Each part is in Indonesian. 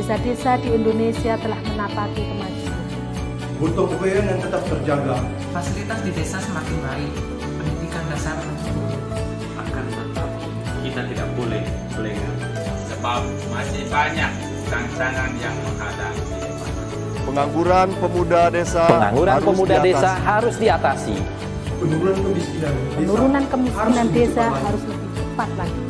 Desa-desa di Indonesia telah menapaki kemajuan. Butuh kebayaan yang tetap terjaga. Fasilitas di desa semakin baik, pendidikan dasar. Akan tetap kita tidak boleh lengah, sebab masih banyak tantangan yang menghadang Pengangguran pemuda desa Pengangguran harus pemuda diatasi. desa harus diatasi. Penurunan kemiskinan desa, Penurunan kemiskinan harus desa harus lebih cepat lagi.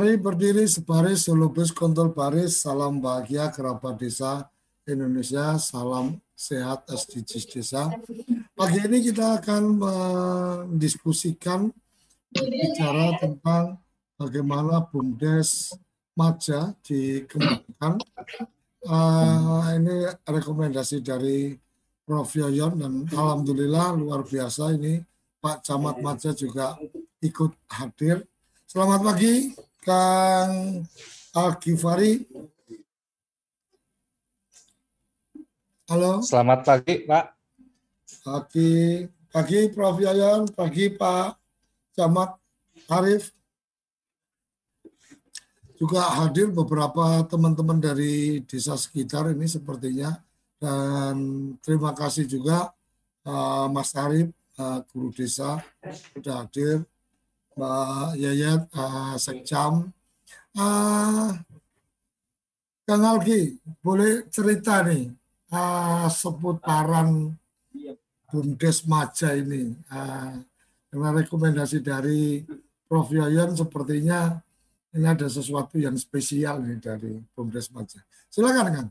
Mari berdiri sebaris selubus kontol baris, salam bahagia kerabat desa Indonesia, salam sehat SDGs desa. Pagi ini kita akan mendiskusikan bicara tentang bagaimana BUMDes Maja dikembangkan. Uh, ini rekomendasi dari Prof. Yoyon dan Alhamdulillah luar biasa ini Pak Camat Maja juga ikut hadir. Selamat pagi Kang Al-Ghifari. Halo. Selamat pagi, Pak. Pagi, pagi Prof. Yayan, pagi Pak Camat Arif. Juga hadir beberapa teman-teman dari desa sekitar ini sepertinya. Dan terima kasih juga uh, Mas Arif, uh, guru desa, sudah hadir. Mbak Yayat, uh, Sekcam. Uh, Kang Alki, boleh cerita nih uh, seputaran Bumdes Maja ini. Uh, rekomendasi dari Prof. Yayan sepertinya ini ada sesuatu yang spesial nih dari Bumdes Maja. Silakan Kang.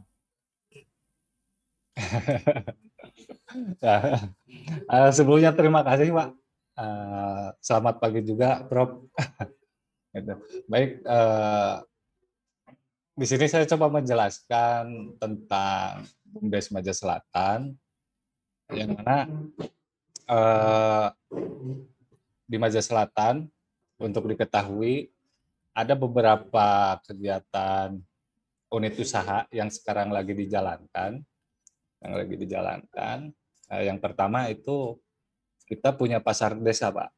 uh, sebelumnya terima kasih Pak Uh, selamat pagi juga, Prof. Gitu. Baik, uh, di sini saya coba menjelaskan tentang BUMDes Maja Selatan, yang mana uh, di Maja Selatan, untuk diketahui, ada beberapa kegiatan unit usaha yang sekarang lagi dijalankan, yang lagi dijalankan. Yang pertama itu kita punya pasar desa, Pak.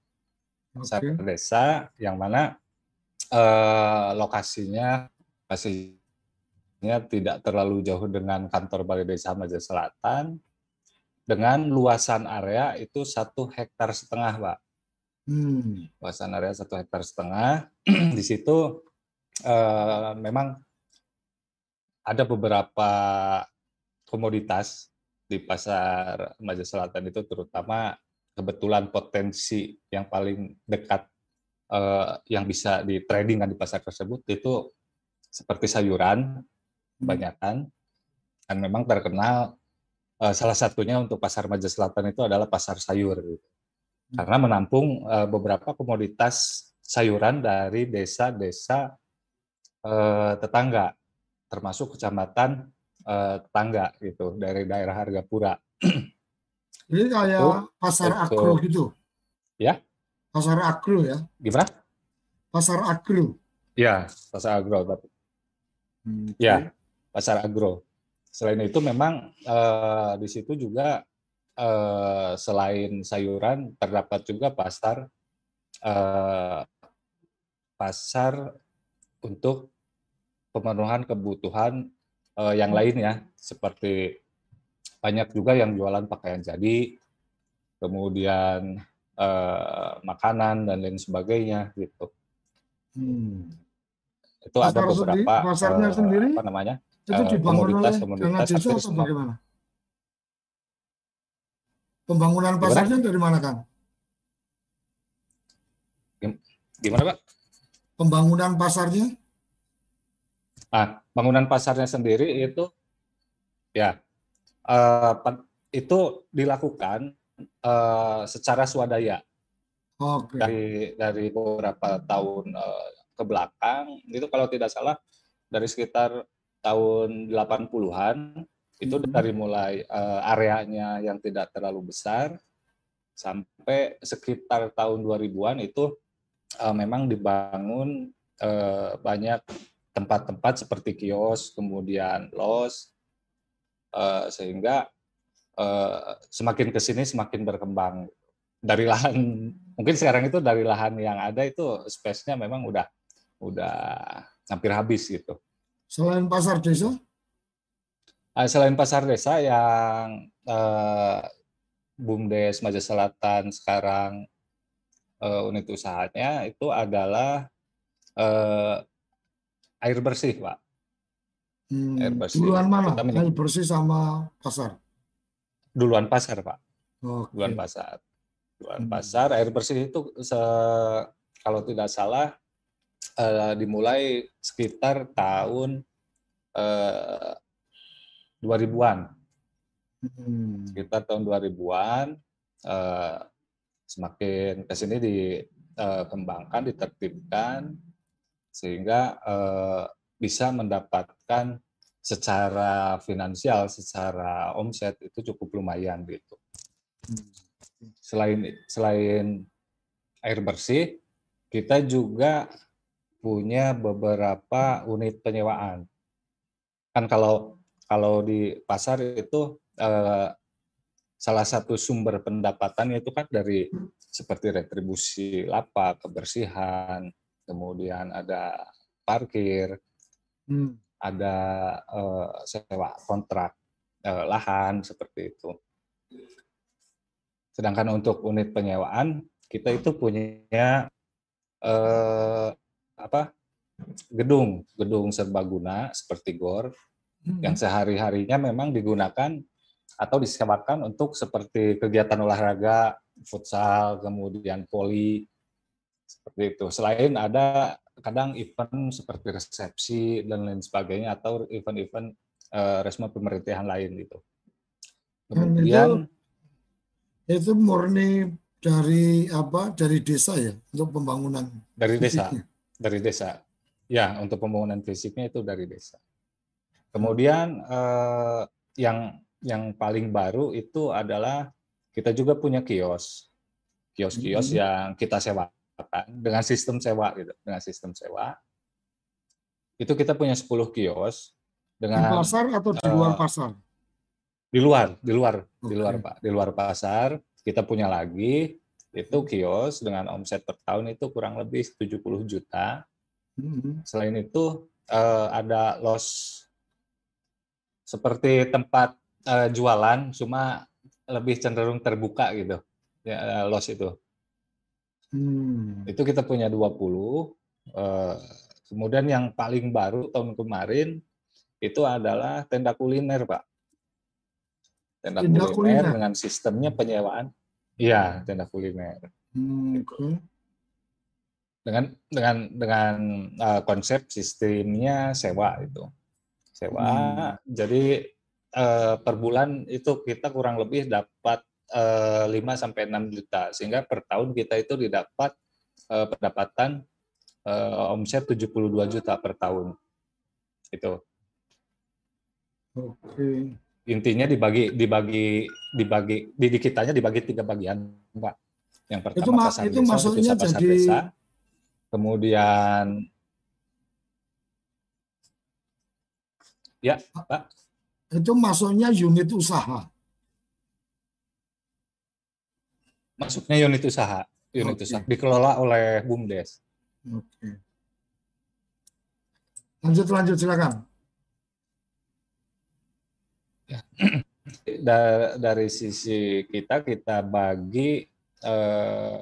Pasar okay. desa yang mana eh, lokasinya pastinya tidak terlalu jauh dengan kantor Balai Desa Maja Selatan, dengan luasan area itu satu hektar setengah, Pak. Hmm. Luasan area satu hektar setengah. Di situ eh, memang ada beberapa komoditas di pasar Maja Selatan itu terutama kebetulan potensi yang paling dekat uh, yang bisa di trading di pasar tersebut itu seperti sayuran kebanyakan. Dan memang terkenal uh, salah satunya untuk pasar Maja Selatan itu adalah pasar sayur. Gitu. karena menampung uh, beberapa komoditas sayuran dari desa-desa uh, tetangga termasuk kecamatan uh, tetangga gitu dari daerah Hargapura Ini kayak oh, pasar agro gitu. Ya. Pasar agro ya. Gimana? Pasar agro. Ya, pasar agro. Pak. Ya, pasar agro. Selain itu memang eh, di situ juga eh, selain sayuran terdapat juga pasar eh, pasar untuk pemenuhan kebutuhan eh, yang lain ya, seperti banyak juga yang jualan pakaian jadi, kemudian eh, makanan dan lain sebagainya gitu. Hmm. Itu ada Pasar sendiri- beberapa pasarnya eh, sendiri apa namanya? Itu eh, dibangun oleh dana komoditas-komoditas desa atau bagaimana? Pembangunan Gimana? pasarnya dari mana, Kang? Gimana, Pak? Pembangunan pasarnya? Ah, bangunan pasarnya sendiri itu ya pa- itu dilakukan eh, secara swadaya Oke. dari dari beberapa tahun eh, ke belakang itu kalau tidak salah dari sekitar tahun 80-an itu Mhm. dari mulai eh, areanya yang tidak terlalu besar sampai sekitar tahun 2000-an itu eh, memang dibangun eh, banyak tempat-tempat seperti kios, kemudian los, sehingga eh, semakin ke sini semakin berkembang. Dari lahan, mungkin sekarang itu dari lahan yang ada itu space-nya memang udah udah hampir habis gitu. Selain pasar desa? Ah, Selain pasar desa yang eh, BUMDes Maja Selatan sekarang eh, unit usahanya itu adalah eh, air bersih, Pak. Hmm, Air bersih. Duluan mana? Kita menyebut- Air bersih sama pasar? Duluan pasar, Pak. Oke. Duluan pasar. Duluan Hmm. pasar. Air bersih itu se- kalau tidak salah eh, dimulai sekitar tahun eh, 2000-an. Hmm. Sekitar tahun 2000-an eh, semakin ke sini dikembangkan, ditertibkan sehingga eh, bisa mendapatkan secara finansial, secara omset itu cukup lumayan gitu. Selain selain air bersih, kita juga punya beberapa unit penyewaan. Kan kalau kalau di pasar itu eh, salah satu sumber pendapatan itu kan dari seperti retribusi lapak, kebersihan, kemudian ada parkir, Hmm. ada eh, sewa kontrak eh, lahan seperti itu. Sedangkan untuk unit penyewaan kita itu punya eh, apa gedung gedung serbaguna seperti gor yang sehari-harinya memang digunakan atau disewakan untuk seperti kegiatan olahraga, futsal, kemudian poli, seperti itu. Selain ada kadang event seperti resepsi dan lain sebagainya atau event-event eh, resmi pemerintahan lain gitu. Dan Kemudian itu murni dari apa? Dari desa ya untuk pembangunan. dari desa, fisiknya. dari desa. Ya, untuk pembangunan fisiknya itu dari desa. Kemudian eh, yang yang paling baru itu adalah kita juga punya kios, kios-kios Mhm. yang kita sewakan dengan sistem sewa gitu, dengan sistem sewa. Itu kita punya 10 kios Di dengan pasar atau di luar eh, pasar? di luar, di luar, di Oke. luar Pak, di luar pasar. Kita punya lagi itu kios dengan omset per tahun itu kurang lebih 70 juta. Hmm. Selain itu eh, ada los seperti tempat eh, jualan, cuma lebih cenderung terbuka gitu. Ya, los itu. Hmm. Itu kita punya 20. eh, kemudian yang paling baru tahun kemarin itu adalah tenda kuliner, Pak. Tenda, Tenda kuliner, kuliner. dengan sistemnya penyewaan. Iya, tenda kuliner. Hmm, Oke. Dengan dengan dengan eh, konsep sistemnya sewa itu. Sewa. Jadi eh, per bulan itu kita kurang lebih dapat Eh, 5 sampai 6 juta sehingga per tahun kita itu didapat eh, pendapatan eh, omset 72 juta per tahun. Itu. Oke. Intinya dibagi dibagi dibagi di, di kitanya dibagi tiga bagian, Pak. Yang pertama itu, pasar itu desa, maksudnya pasar jadi... desa. Kemudian Ya, Pak. Itu masuknya unit usaha. Masuknya unit usaha, unit Oke. usaha dikelola oleh BUMDes. Oke. Lanjut lanjut silakan. Da- dari sisi kita kita bagi eh,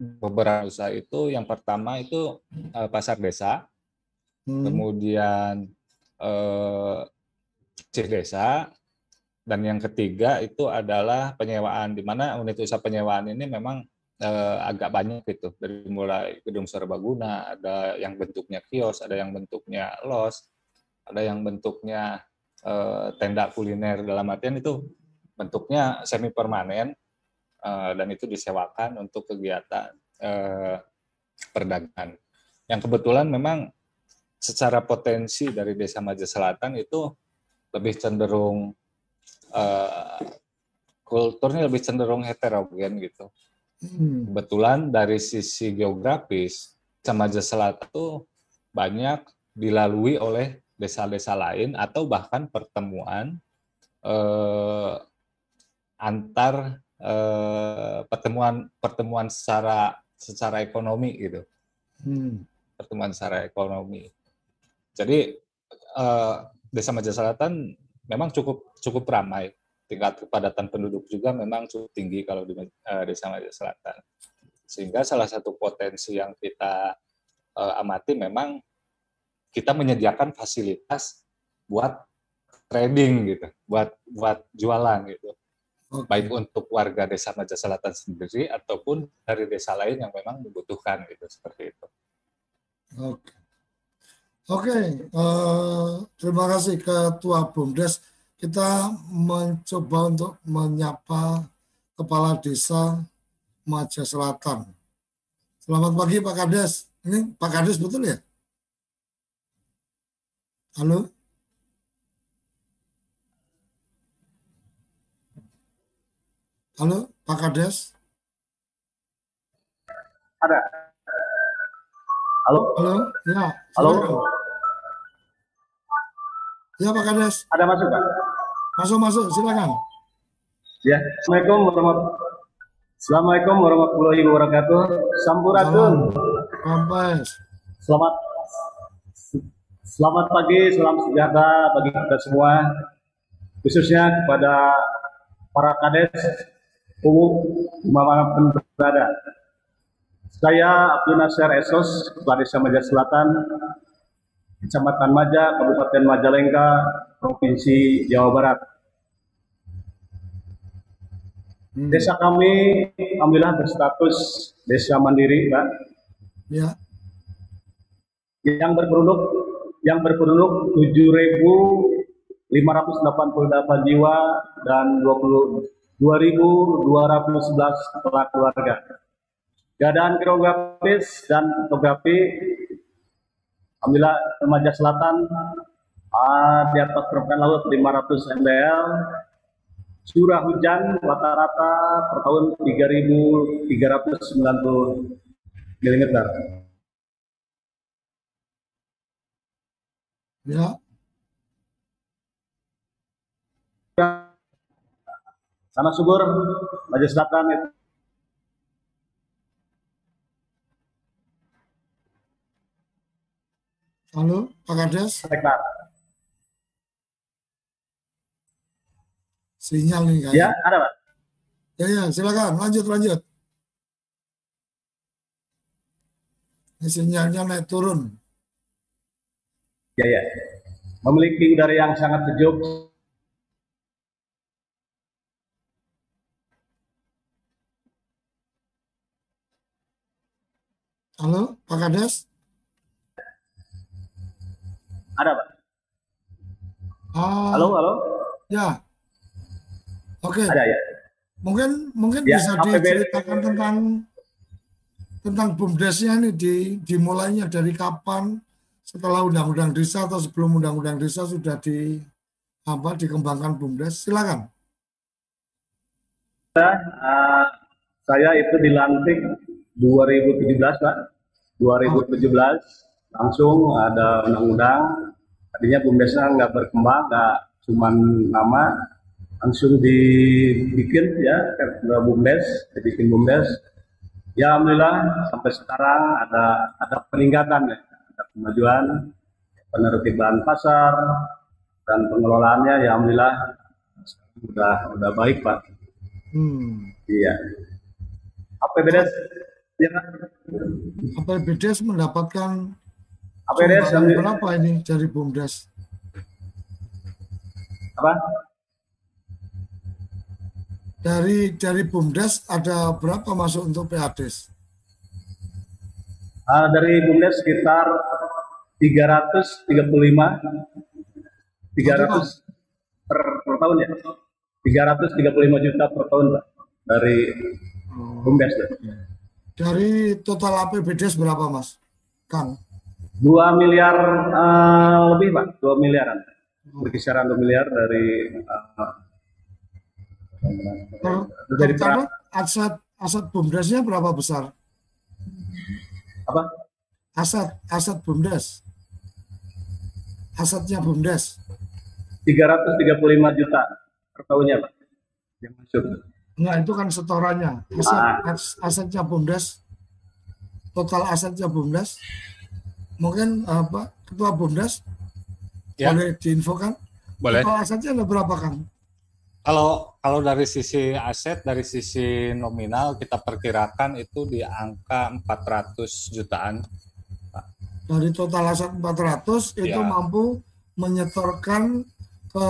beberapa usaha itu yang pertama itu eh, pasar desa, Hmm. kemudian eh, desa, dan yang ketiga itu adalah penyewaan di mana unit usaha penyewaan ini memang eh, agak banyak gitu dari mulai gedung serbaguna, ada yang bentuknya kios, ada yang bentuknya los, ada yang bentuknya eh, tenda kuliner dalam artian itu bentuknya semi permanen eh, dan itu disewakan untuk kegiatan eh, perdagangan. Yang kebetulan memang secara potensi dari Desa Maja Selatan itu lebih cenderung eh, kulturnya lebih cenderung heterogen gitu. Hmm. Kebetulan dari sisi geografis, Desa Maja Selatan itu banyak dilalui oleh desa-desa lain atau bahkan pertemuan eh, antar eh, pertemuan pertemuan secara secara ekonomi gitu Hmm. pertemuan secara ekonomi jadi eh, desa Maja Selatan memang cukup cukup ramai tingkat kepadatan penduduk juga memang cukup tinggi kalau di eh, desa Maja Selatan sehingga salah satu potensi yang kita eh, amati memang kita menyediakan fasilitas buat trading gitu, buat buat jualan gitu. Baik untuk warga desa Maja Selatan sendiri ataupun dari desa lain yang memang membutuhkan gitu seperti itu. Oke. Oke, eh, terima kasih Ketua BUMDes. Kita mencoba untuk menyapa Kepala Desa Maja Selatan. Selamat pagi Pak Kades. Ini Pak Kades betul ya? Halo? Halo, Pak Kades? Ada. Halo? Halo? Ya. Halo? Ya Pak Kades. Ada masuk, Pak? Masuk, masuk, silakan. Ya. Assalamualaikum warahmatullahi Assalamualaikum warahmatullahi wabarakatuh. Sampurasun. Kampes. Selamat Selamat pagi, salam sejahtera bagi kita semua, khususnya kepada para kades umum di mana pun berada. Saya Abdul Nasir Esos, Kepala Desa Maja Selatan, Kecamatan Maja, Kabupaten Majalengka, Provinsi Jawa Barat. Desa kami alhamdulillah berstatus desa mandiri, Pak. Ya. Yang berpenduduk yang berpenduduk 7.588 jiwa dan 20 2.211 kepala keluarga. Keadaan geografis dan topografi Alhamdulillah Remaja Selatan ah, di atas permukaan laut 500 mdl curah hujan rata-rata per tahun 3.390 mm. Ya. Sana subur, Maja Selatan itu Halo, Pak Kades. Sinyal nih kayaknya. Ya, ada Pak. Ya, ya, silakan. Lanjut, lanjut. Ini sinyalnya naik turun. Ya, ya. Memiliki udara yang sangat sejuk, Halo, Pak Kades. Ada Pak. Ah, Halo, halo. Ya. Oke. Ada ya. Mungkin mungkin Ya, bisa APBD. diceritakan tentang tentang BUMDesnya nih di dimulainya dari kapan setelah undang-undang desa atau sebelum undang-undang desa sudah di apa dikembangkan BUMDes. Silakan. Ah, saya itu dilantik 2017 Pak. 2017 langsung ada undang-undang. Tadinya bumdesnya nggak berkembang nggak cuman nama langsung dibikin ya ke bumdes dibikin bumdes. Ya alhamdulillah sampai sekarang ada ada peningkatan ya. Ada kemajuan penertiban pasar dan pengelolaannya ya alhamdulillah udah udah baik pak. Hmm. iya. APBDes ya. Kan? APBDes mendapatkan APBDes sumbangan yang- berapa ini dari BUMDes? apa Dari dari BUMDes ada berapa masuk untuk PADes? Ah, dari bumdes sekitar 335 300 per, per tahun ya 335 juta per tahun pak dari bumdes Pak. Dari total APBDes berapa mas? Kang? 2 miliar eh, lebih pak 2 miliaran berkisaran 2 miliar dari eh, Per, dari aset aset BUMDesnya berapa besar? apa Aset aset BUMDes. Asetnya BUMDes. 335 juta per tahunnya pak yang masuk Enggak, itu kan setorannya. Aset, Ah. as- asetnya BUMDes. Total asetnya BUMDes. Mungkin apa ketua BUMDes Ya. boleh diinfokan? Boleh. Total asetnya ada berapa Kang? Kalau kalau dari sisi aset, dari sisi nominal kita perkirakan itu di angka 400 jutaan. Dari total aset 400 itu Ya. mampu menyetorkan ke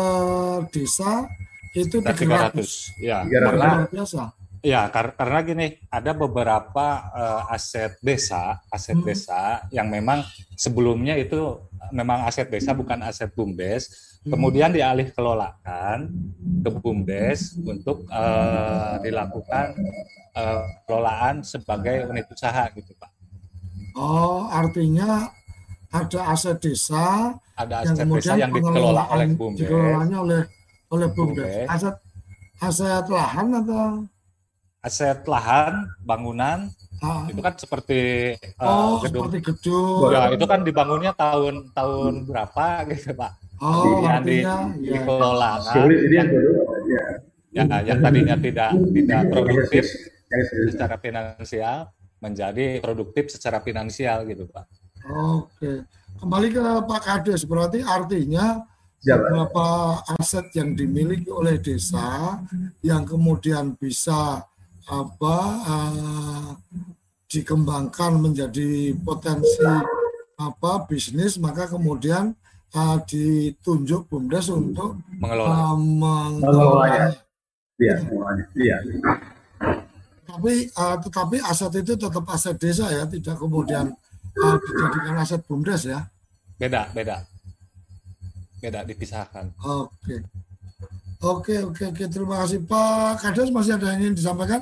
desa itu Dan 300. 300. Ya, Luar karena biasa. Ya kar- karena gini, ada beberapa eh, aset desa, aset Hmm. desa yang memang sebelumnya itu memang aset desa bukan aset BUMDes, Hmm. kemudian dialih kelolakan ke BUMDes untuk eh, dilakukan eh, kelolaan sebagai unit usaha gitu, Pak. Oh, artinya ada aset desa Ada yang aset kemudian desa yang dikelola oleh BUMDes. dikelolanya oleh oleh BUMDes. BUMDes. Aset aset lahan atau aset lahan, bangunan, Ah. itu kan seperti eh, oh gedung. seperti gedung. Ya, itu kan dibangunnya tahun tahun berapa gitu, Pak. Oh, yang di, artinya, ya. dikelola kan. Sulit ini yang dulu ya Ya, yang tadinya tidak tidak produktif secara finansial menjadi produktif secara finansial gitu, Pak. Oke. Kembali ke Pak Kades, berarti artinya Ya, beberapa aset yang dimiliki oleh desa yang kemudian bisa apa eh, dikembangkan menjadi potensi apa bisnis maka kemudian eh, ditunjuk BUMDes untuk Mengelola. eh, Mengelolanya. mengelolanya. iya iya Tapi eh, tetapi aset itu tetap aset desa ya, tidak kemudian eh, dijadikan aset BUMDes ya. Beda, beda. Beda dipisahkan. Oke. Oke, oke, oke. Terima kasih Pak Kades. Masih ada yang ingin disampaikan?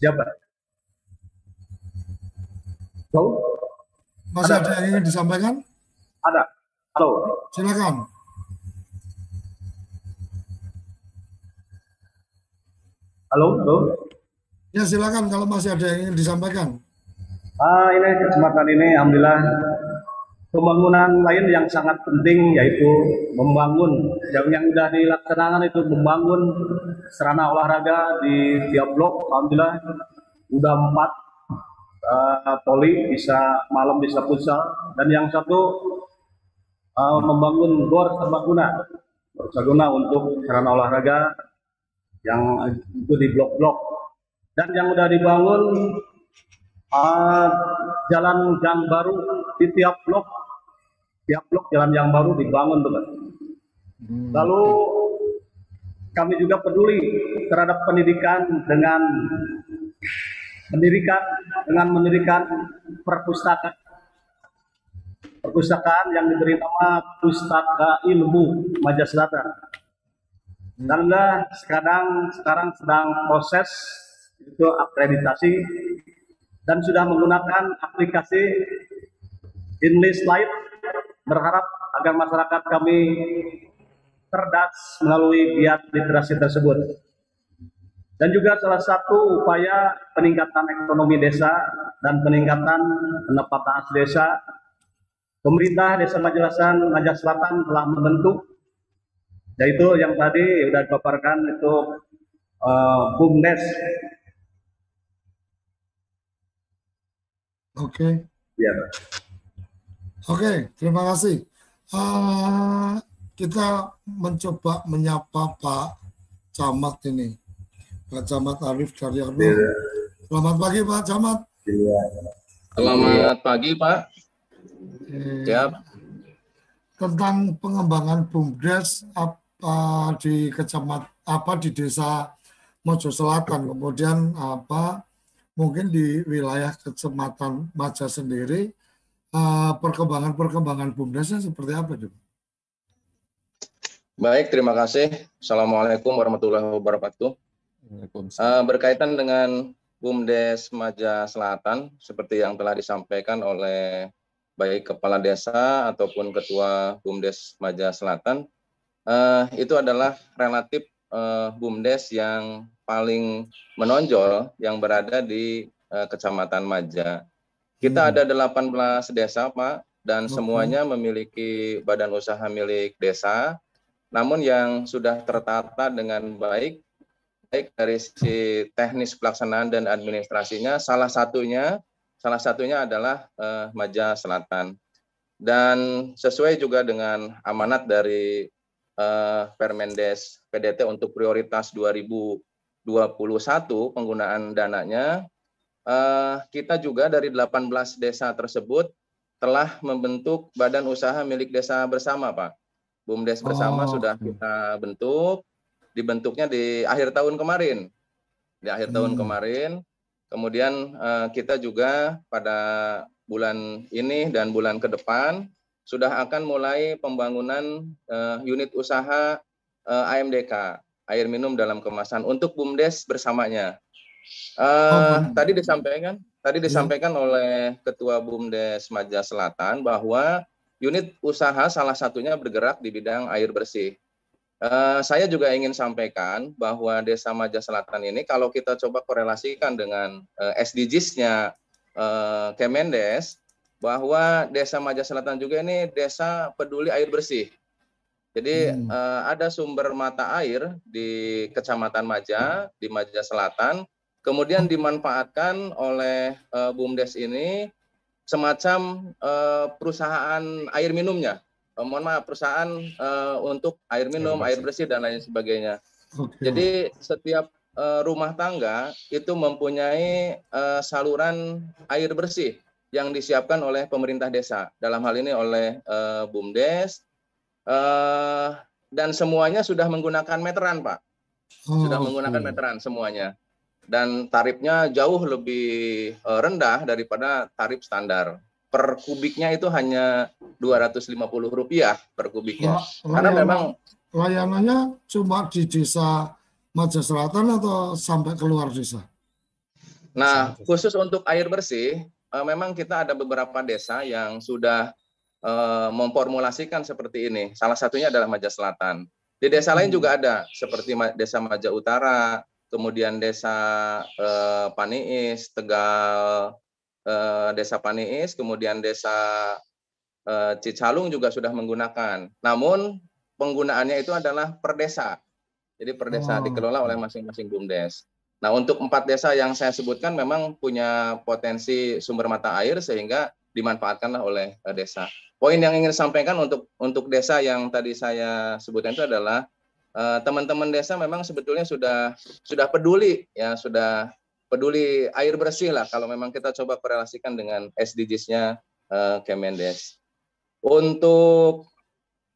siapa Halo? Masih Ada. ada yang ingin disampaikan? ada halo Silakan. halo halo Ya silakan kalau masih ada yang ingin disampaikan. Ah, ini kesempatan ini alhamdulillah pembangunan lain yang sangat penting yaitu membangun yang yang sudah dilaksanakan itu membangun sarana olahraga di tiap blok alhamdulillah. Udah empat eh, poli bisa malam bisa futsal. Dan yang satu eh, membangun gor serbaguna serbaguna untuk sarana olahraga yang itu di blok-blok. Dan yang udah dibangun uh, jalan yang baru di tiap blok. Tiap blok jalan yang baru dibangun tuh Pak. lalu kami juga peduli terhadap pendidikan dengan mendirikan dengan mendirikan perpustakaan. Perpustakaan yang diberi nama Pustaka Ilmu Maja Selatan dan udah sekarang sekarang sedang proses itu akreditasi dan sudah menggunakan aplikasi English Lite berharap agar masyarakat kami cerdas melalui giat literasi tersebut dan juga salah satu upaya peningkatan ekonomi desa dan peningkatan pendapatan asli desa pemerintah Desa Majelasan Majah Selatan telah membentuk yaitu yang tadi sudah dipaparkan itu uh, BUMDes. Oke. Ya. Oke, terima kasih. Uh, kita mencoba menyapa Pak Camat ini, Pak Camat Arif Daryono. Ya. Selamat pagi Pak Camat. Ya. Selamat pagi Pak. Siap. Tentang pengembangan BUMDes apa di kecamatan apa di desa Mojo Selatan, kemudian apa mungkin di wilayah kecamatan Maja sendiri perkembangan-perkembangan BUMDesnya seperti apa, Pak? Baik, terima kasih. Assalamualaikum warahmatullahi wabarakatuh. Uh, berkaitan dengan BUMDes Maja Selatan, seperti yang telah disampaikan oleh baik kepala desa ataupun ketua BUMDes Maja Selatan, uh, itu adalah relatif uh, BUMDes yang paling menonjol yang berada di uh, Kecamatan Maja. Kita ada 18 desa, Pak, dan semuanya memiliki badan usaha milik desa namun yang sudah tertata dengan baik, baik dari sisi teknis pelaksanaan dan administrasinya, salah satunya salah satunya adalah uh, Maja Selatan. Dan sesuai juga dengan amanat dari uh, Permendes PDT untuk prioritas 2021 penggunaan dananya, uh, kita juga dari 18 desa tersebut telah membentuk badan usaha milik desa bersama, Pak. BUMDes bersama oh. sudah kita bentuk, dibentuknya di akhir tahun kemarin. Di akhir hmm. tahun kemarin, kemudian uh, kita juga pada bulan ini dan bulan ke depan sudah akan mulai pembangunan uh, unit usaha uh, eh, AMDK, air minum dalam kemasan untuk BUMDes bersamanya. Uh, oh, tadi disampaikan, tadi iya. disampaikan oleh Ketua BUMDes Maja Selatan bahwa unit usaha salah satunya bergerak di bidang air bersih. Uh, saya juga ingin sampaikan bahwa Desa Maja Selatan ini kalau kita coba korelasikan dengan uh, SDGs-nya uh, Kemendes, bahwa Desa Maja Selatan juga ini desa peduli air bersih. Jadi hmm. uh, ada sumber mata air di Kecamatan Maja, di Maja Selatan, kemudian dimanfaatkan oleh uh, BUMDes ini semacam uh, perusahaan air minumnya. Uh, mohon maaf, perusahaan uh, untuk air minum, air bersih. dan lain sebagainya. Okay. Jadi setiap uh, rumah tangga itu mempunyai uh, saluran air bersih yang disiapkan oleh pemerintah desa. Dalam hal ini oleh uh, BUMDes uh, dan semuanya sudah menggunakan meteran, Pak. Sudah oh, menggunakan meteran semuanya dan tarifnya jauh lebih uh, rendah daripada tarif standar. Per kubiknya itu hanya Rp250 per kubiknya. Karena memang layanannya cuma di desa Maja Selatan atau sampai keluar desa? Nah, khusus untuk air bersih, uh, memang kita ada beberapa desa yang sudah uh, memformulasikan seperti ini. Salah satunya adalah Maja Selatan. Di desa lain juga ada, seperti Desa Maja Utara, kemudian desa eh, Paniis, Tegal, eh, desa Paniis, kemudian desa eh, Cicalung juga sudah menggunakan. Namun penggunaannya itu adalah per desa. Jadi per desa oh. dikelola oleh masing-masing BUMDes. Nah untuk empat desa yang saya sebutkan memang punya potensi sumber mata air sehingga dimanfaatkanlah oleh uh, desa. Poin yang ingin sampaikan untuk untuk desa yang tadi saya sebutkan itu adalah Eh, teman-teman uh, desa memang sebetulnya sudah sudah peduli ya sudah peduli air bersih lah kalau memang kita coba korelasikan dengan SDGs-nya uh, Kemendes. Untuk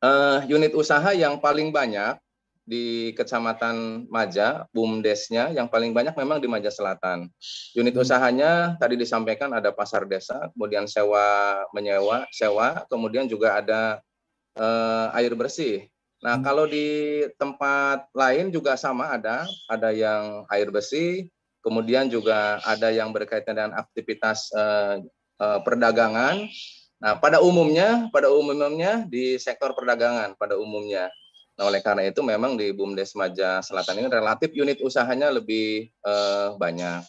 uh, unit usaha yang paling banyak di Kecamatan Maja, BUMDesnya yang paling banyak memang di Maja Selatan. Unit hmm. usahanya tadi disampaikan ada pasar desa, kemudian sewa menyewa, sewa, kemudian juga ada uh, air bersih Nah, hmm. kalau di tempat lain juga sama ada, ada yang air bersih, kemudian juga ada yang berkaitan dengan aktivitas uh, uh, perdagangan. Nah, pada umumnya, pada umumnya di sektor perdagangan pada umumnya. Nah, oleh karena itu memang di BUMDes Maja Selatan ini relatif unit usahanya lebih uh, banyak.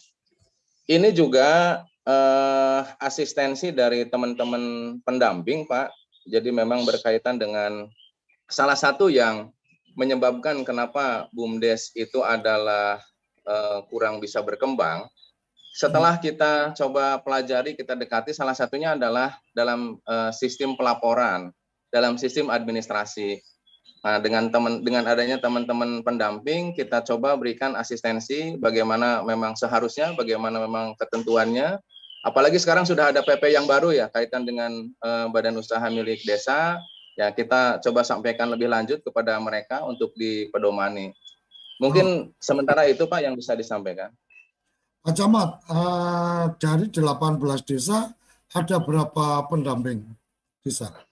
Ini juga eh, asistensi dari teman-teman pendamping, Pak. Jadi memang berkaitan dengan salah satu yang menyebabkan kenapa BUMDes itu adalah eh, kurang bisa berkembang. Setelah kita coba pelajari, kita dekati, salah satunya adalah dalam eh, sistem pelaporan, dalam sistem administrasi. Nah, dengan teman dengan adanya teman-teman pendamping, kita coba berikan asistensi bagaimana memang seharusnya, bagaimana memang ketentuannya. Apalagi sekarang sudah ada PP yang baru ya kaitan dengan eh, badan usaha milik desa. Ya, kita coba sampaikan lebih lanjut kepada mereka untuk dipedomani. Mungkin sementara itu Pak yang bisa disampaikan. Pak Camat, eh, dari 18 desa ada berapa pendamping desa?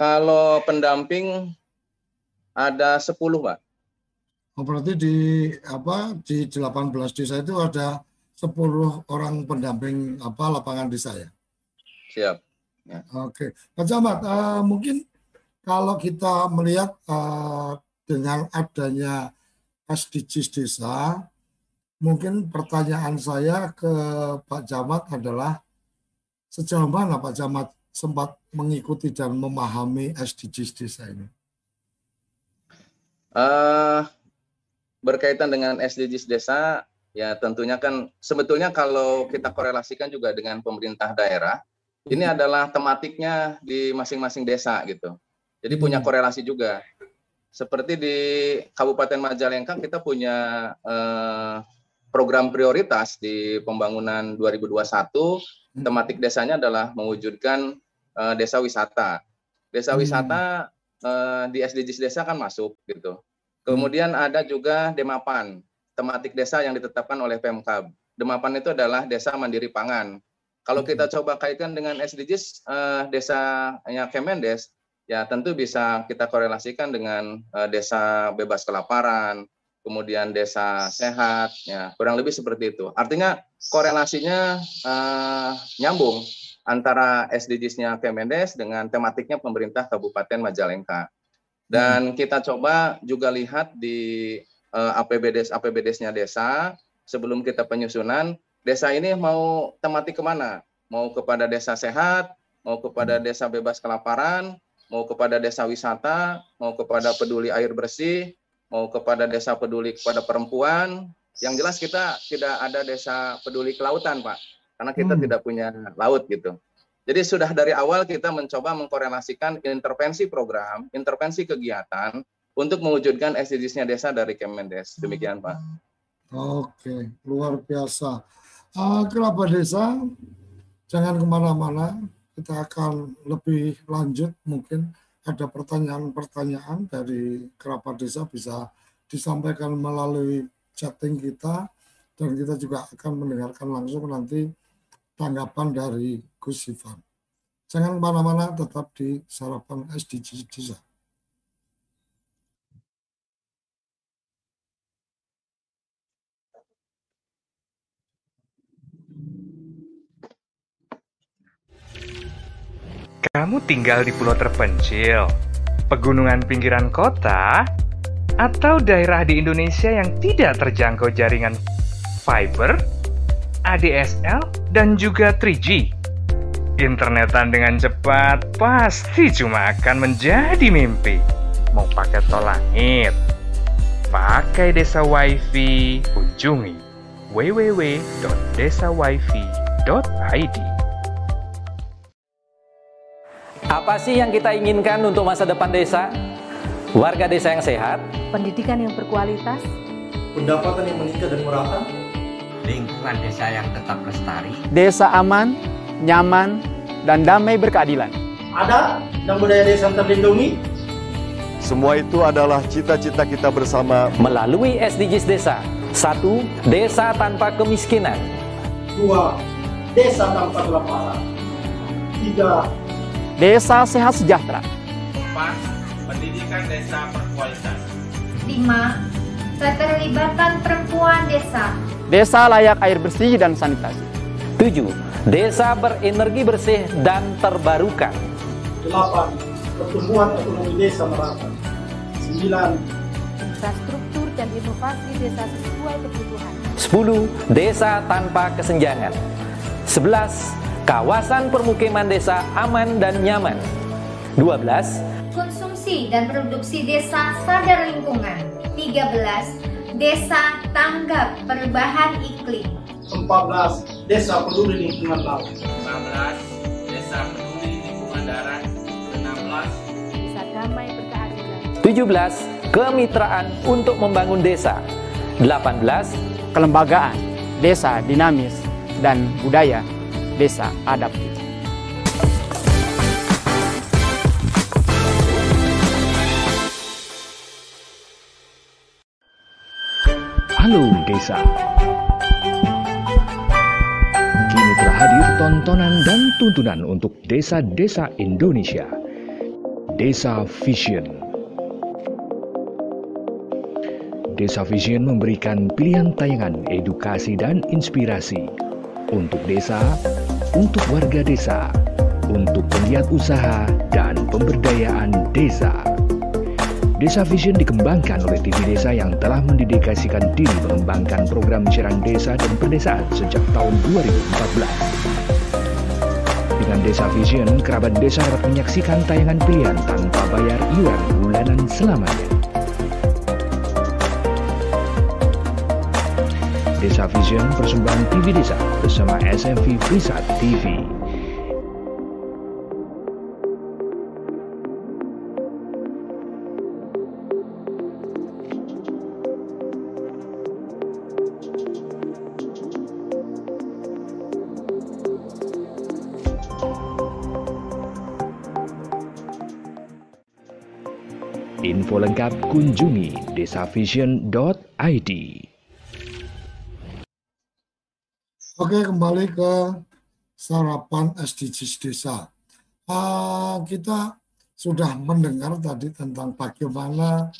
Kalau pendamping ada 10, Pak. Oh, berarti di apa di 18 desa itu ada 10 orang pendamping apa lapangan desa ya? Siap. Ya. Oke, Pak Camat, eh, mungkin kalau kita melihat eh, dengan adanya SDGs desa, mungkin pertanyaan saya ke Pak Camat adalah sejauh mana Pak Camat sempat mengikuti dan memahami SDGs desa ini? Uh, berkaitan dengan SDGs desa, ya tentunya kan sebetulnya kalau kita korelasikan juga dengan pemerintah daerah, ini adalah tematiknya di masing-masing desa gitu. Jadi punya korelasi juga. Seperti di Kabupaten Majalengka kita punya eh, program prioritas di pembangunan 2021 tematik desanya adalah mewujudkan uh, desa wisata. Desa wisata uh, di SDGs desa kan masuk gitu. Kemudian ada juga Demapan, tematik desa yang ditetapkan oleh Pemkab. Demapan itu adalah desa mandiri pangan. Kalau kita coba kaitkan dengan SDGs uh, desanya Kemendes, ya tentu bisa kita korelasikan dengan uh, desa bebas kelaparan, kemudian desa sehat, ya kurang lebih seperti itu. Artinya korelasinya uh, nyambung antara SDGs-nya Kemendes dengan tematiknya pemerintah Kabupaten Majalengka. Dan kita coba juga lihat di uh, APBDes APBDes-nya desa sebelum kita penyusunan desa ini mau tematik ke mana? Mau kepada desa sehat, mau kepada desa bebas kelaparan, mau kepada desa wisata, mau kepada peduli air bersih, mau kepada desa peduli kepada perempuan. Yang jelas kita tidak ada desa peduli kelautan, Pak karena kita hmm. tidak punya laut gitu. Jadi sudah dari awal kita mencoba mengkorelasikan intervensi program, intervensi kegiatan untuk mewujudkan SDGs-nya desa dari Kemendes. Demikian Pak. Oke, luar biasa. Uh, Kerabat Desa, jangan ke mana-mana. Kita akan lebih lanjut mungkin ada pertanyaan-pertanyaan dari kerabat desa bisa disampaikan melalui chatting kita dan kita juga akan mendengarkan langsung nanti tanggapan dari Gus Ivan. Jangan ke mana-mana, tetap di sarapan SDG Desa. Kamu tinggal di pulau terpencil, pegunungan pinggiran kota, atau daerah di Indonesia yang tidak terjangkau jaringan fiber, ADSL, dan juga 3G. Internetan dengan cepat pasti cuma akan menjadi mimpi. Mau pakai tol langit, pakai desa wifi, kunjungi www.desawifi.id. Apa sih yang kita inginkan untuk masa depan desa? Warga desa yang sehat, pendidikan yang berkualitas, pendapatan yang meningkat dan merata, lingkungan desa yang tetap lestari, desa aman, nyaman, dan damai berkeadilan. Ada dan budaya desa terlindungi. Semua itu adalah cita-cita kita bersama melalui SDGs Desa. Satu, desa tanpa kemiskinan. Dua, desa tanpa kelaparan. Tiga, desa sehat sejahtera. Empat, pendidikan desa berkualitas. Lima, keterlibatan perempuan desa. Desa layak air bersih dan sanitasi. 7. Desa berenergi bersih dan terbarukan. 8. Pertumbuhan ekonomi desa merata. 9. Infrastruktur dan inovasi desa sesuai kebutuhan. 10. Desa tanpa kesenjangan 11. Kawasan permukiman desa aman dan nyaman 12. Konsumsi dan produksi desa sadar lingkungan 13. Desa tanggap perubahan iklim 14. Desa peduli lingkungan laut 15. Desa peduli lingkungan darat 16. Desa damai berkeadilan 17. Kemitraan untuk membangun desa 18. Kelembagaan desa dinamis dan budaya desa adaptif. Halo Desa. Kini telah hadir tontonan dan tuntunan untuk desa-desa Indonesia. Desa Vision. Desa Vision memberikan pilihan tayangan edukasi dan inspirasi untuk desa, untuk warga desa, untuk penggiat usaha dan pemberdayaan desa. Desa Vision dikembangkan oleh TV Desa yang telah mendedikasikan diri mengembangkan program siaran desa dan perdesaan sejak tahun 2014. Dengan Desa Vision, kerabat desa dapat menyaksikan tayangan pilihan tanpa bayar iuran bulanan selamanya. Desa Vision persembahan TV Desa bersama SMV Prisat TV. Info lengkap kunjungi desavision.id. Oke, kembali ke sarapan SDGs desa. Uh, kita sudah mendengar tadi tentang bagaimana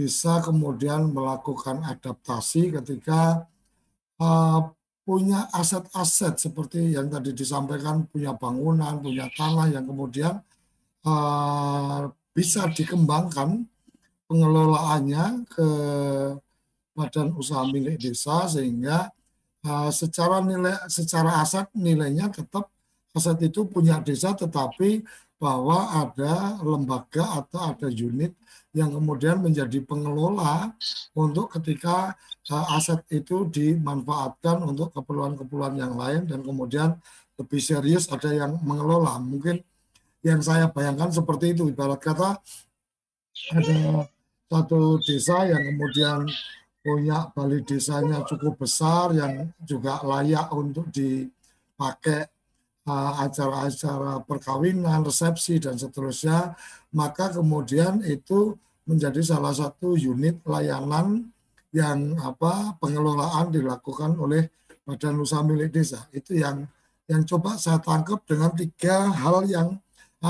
bisa kemudian melakukan adaptasi ketika uh, punya aset-aset seperti yang tadi disampaikan, punya bangunan, punya tanah yang kemudian uh, bisa dikembangkan pengelolaannya ke badan usaha milik desa sehingga uh, secara nilai secara aset nilainya tetap aset itu punya desa tetapi bahwa ada lembaga atau ada unit yang kemudian menjadi pengelola untuk ketika uh, aset itu dimanfaatkan untuk keperluan-keperluan yang lain dan kemudian lebih serius ada yang mengelola. Mungkin yang saya bayangkan seperti itu ibarat kata ada satu desa yang kemudian punya balai desanya cukup besar yang juga layak untuk dipakai acara-acara perkawinan, resepsi dan seterusnya, maka kemudian itu menjadi salah satu unit layanan yang apa pengelolaan dilakukan oleh badan usaha milik desa. Itu yang yang coba saya tangkap dengan tiga hal yang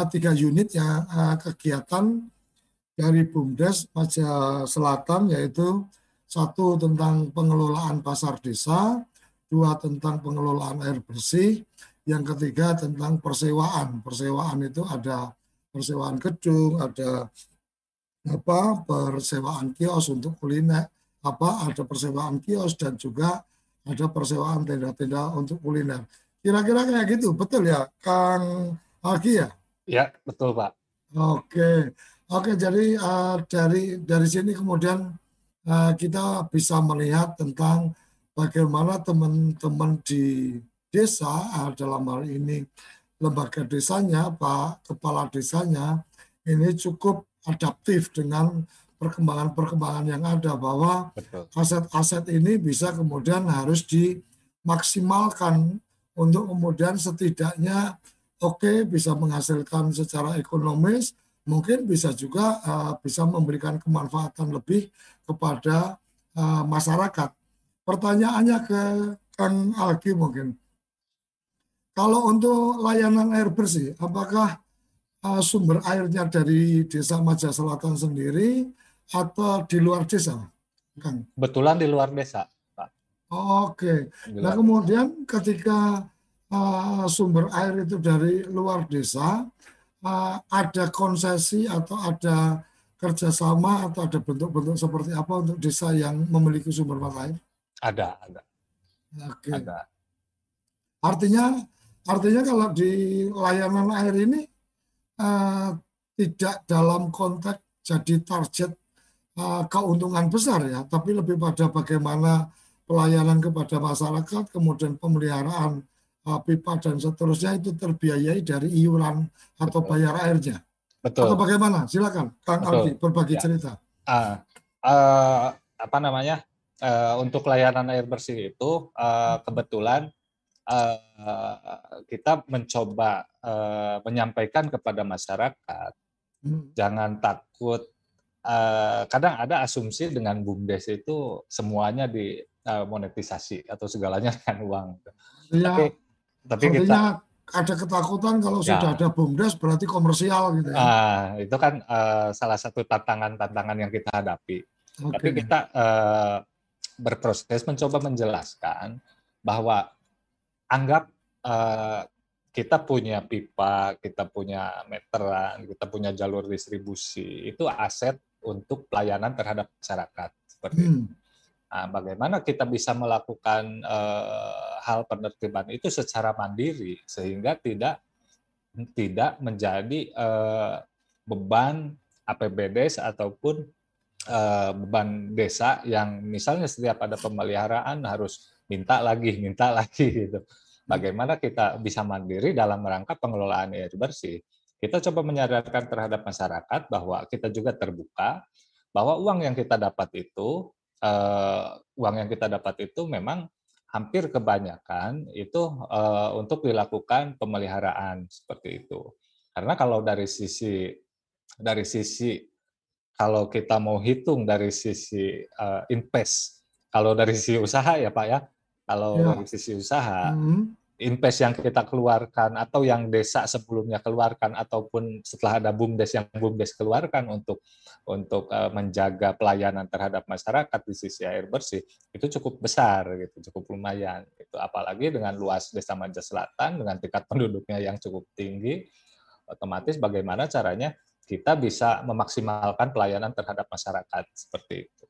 tiga unit yang kegiatan dari BUMDes Maja Selatan yaitu satu tentang pengelolaan pasar desa, dua tentang pengelolaan air bersih, yang ketiga tentang persewaan. Persewaan itu ada persewaan gedung, ada apa persewaan kios untuk kuliner, apa ada persewaan kios dan juga ada persewaan tenda-tenda untuk kuliner. Kira-kira kayak gitu, betul ya, Kang Alki ya? Ya, betul Pak. Oke, oke. Jadi uh, dari dari sini kemudian uh, kita bisa melihat tentang bagaimana teman-teman di desa uh, dalam hal ini lembaga desanya, Pak Kepala Desanya ini cukup adaptif dengan perkembangan-perkembangan yang ada bahwa aset-aset ini bisa kemudian harus dimaksimalkan untuk kemudian setidaknya oke okay, bisa menghasilkan secara ekonomis, mungkin bisa juga uh, bisa memberikan kemanfaatan lebih kepada uh, masyarakat. Pertanyaannya ke Kang Alki mungkin. Kalau untuk layanan air bersih, apakah uh, sumber airnya dari Desa Maja Selatan sendiri atau di luar desa, Kang? Betulan di luar desa, Pak. Oke. Okay. Nah kemudian ketika uh, sumber air itu dari luar desa, uh, ada konsesi atau ada kerjasama atau ada bentuk-bentuk seperti apa untuk desa yang memiliki sumber mata air? Ada, ada. Oke. Ada. Artinya, artinya kalau di layanan air ini eh, tidak dalam konteks jadi target eh, keuntungan besar ya, tapi lebih pada bagaimana pelayanan kepada masyarakat, kemudian pemeliharaan eh, pipa dan seterusnya itu terbiayai dari iuran atau bayar airnya. Betul. Atau bagaimana? Silakan, Kang Betul. Aldi, berbagi Ya. cerita. Ah, eh, apa namanya? eh, untuk layanan air bersih itu eh, kebetulan eh, kita mencoba eh, menyampaikan kepada masyarakat Hmm. jangan takut. eh, kadang ada asumsi dengan bumdes itu semuanya di monetisasi atau segalanya dengan uang. Iya. Tapi tapi kita Artinya ada ketakutan kalau Ya. sudah ada BUMDes berarti komersial gitu ya. Ah, itu kan eh, salah satu tantangan-tantangan yang kita hadapi. Oke. Tapi kita eh, berproses mencoba menjelaskan bahwa anggap eh, kita punya pipa, kita punya meteran, kita punya jalur distribusi, itu aset untuk pelayanan terhadap masyarakat seperti itu. Nah, bagaimana kita bisa melakukan eh, hal penertiban itu secara mandiri sehingga tidak tidak menjadi eh, beban APBD ataupun eh, beban desa yang misalnya setiap ada pemeliharaan harus minta lagi, minta lagi gitu. Bagaimana kita bisa mandiri dalam rangka pengelolaan air bersih? Kita coba menyadarkan terhadap masyarakat bahwa kita juga terbuka bahwa uang yang kita dapat itu eh, uang yang kita dapat itu memang hampir kebanyakan itu eh, untuk dilakukan pemeliharaan seperti itu. Karena kalau dari sisi dari sisi kalau kita mau hitung dari sisi eh, invest, kalau dari sisi usaha ya Pak ya, kalau Ya. dari sisi usaha Hmm. Invest yang kita keluarkan atau yang desa sebelumnya keluarkan ataupun setelah ada bumdes yang bumdes keluarkan untuk untuk eh, menjaga pelayanan terhadap masyarakat di sisi air bersih itu cukup besar gitu cukup lumayan itu apalagi dengan luas desa Maja Selatan dengan tingkat penduduknya yang cukup tinggi otomatis bagaimana caranya kita bisa memaksimalkan pelayanan terhadap masyarakat seperti itu.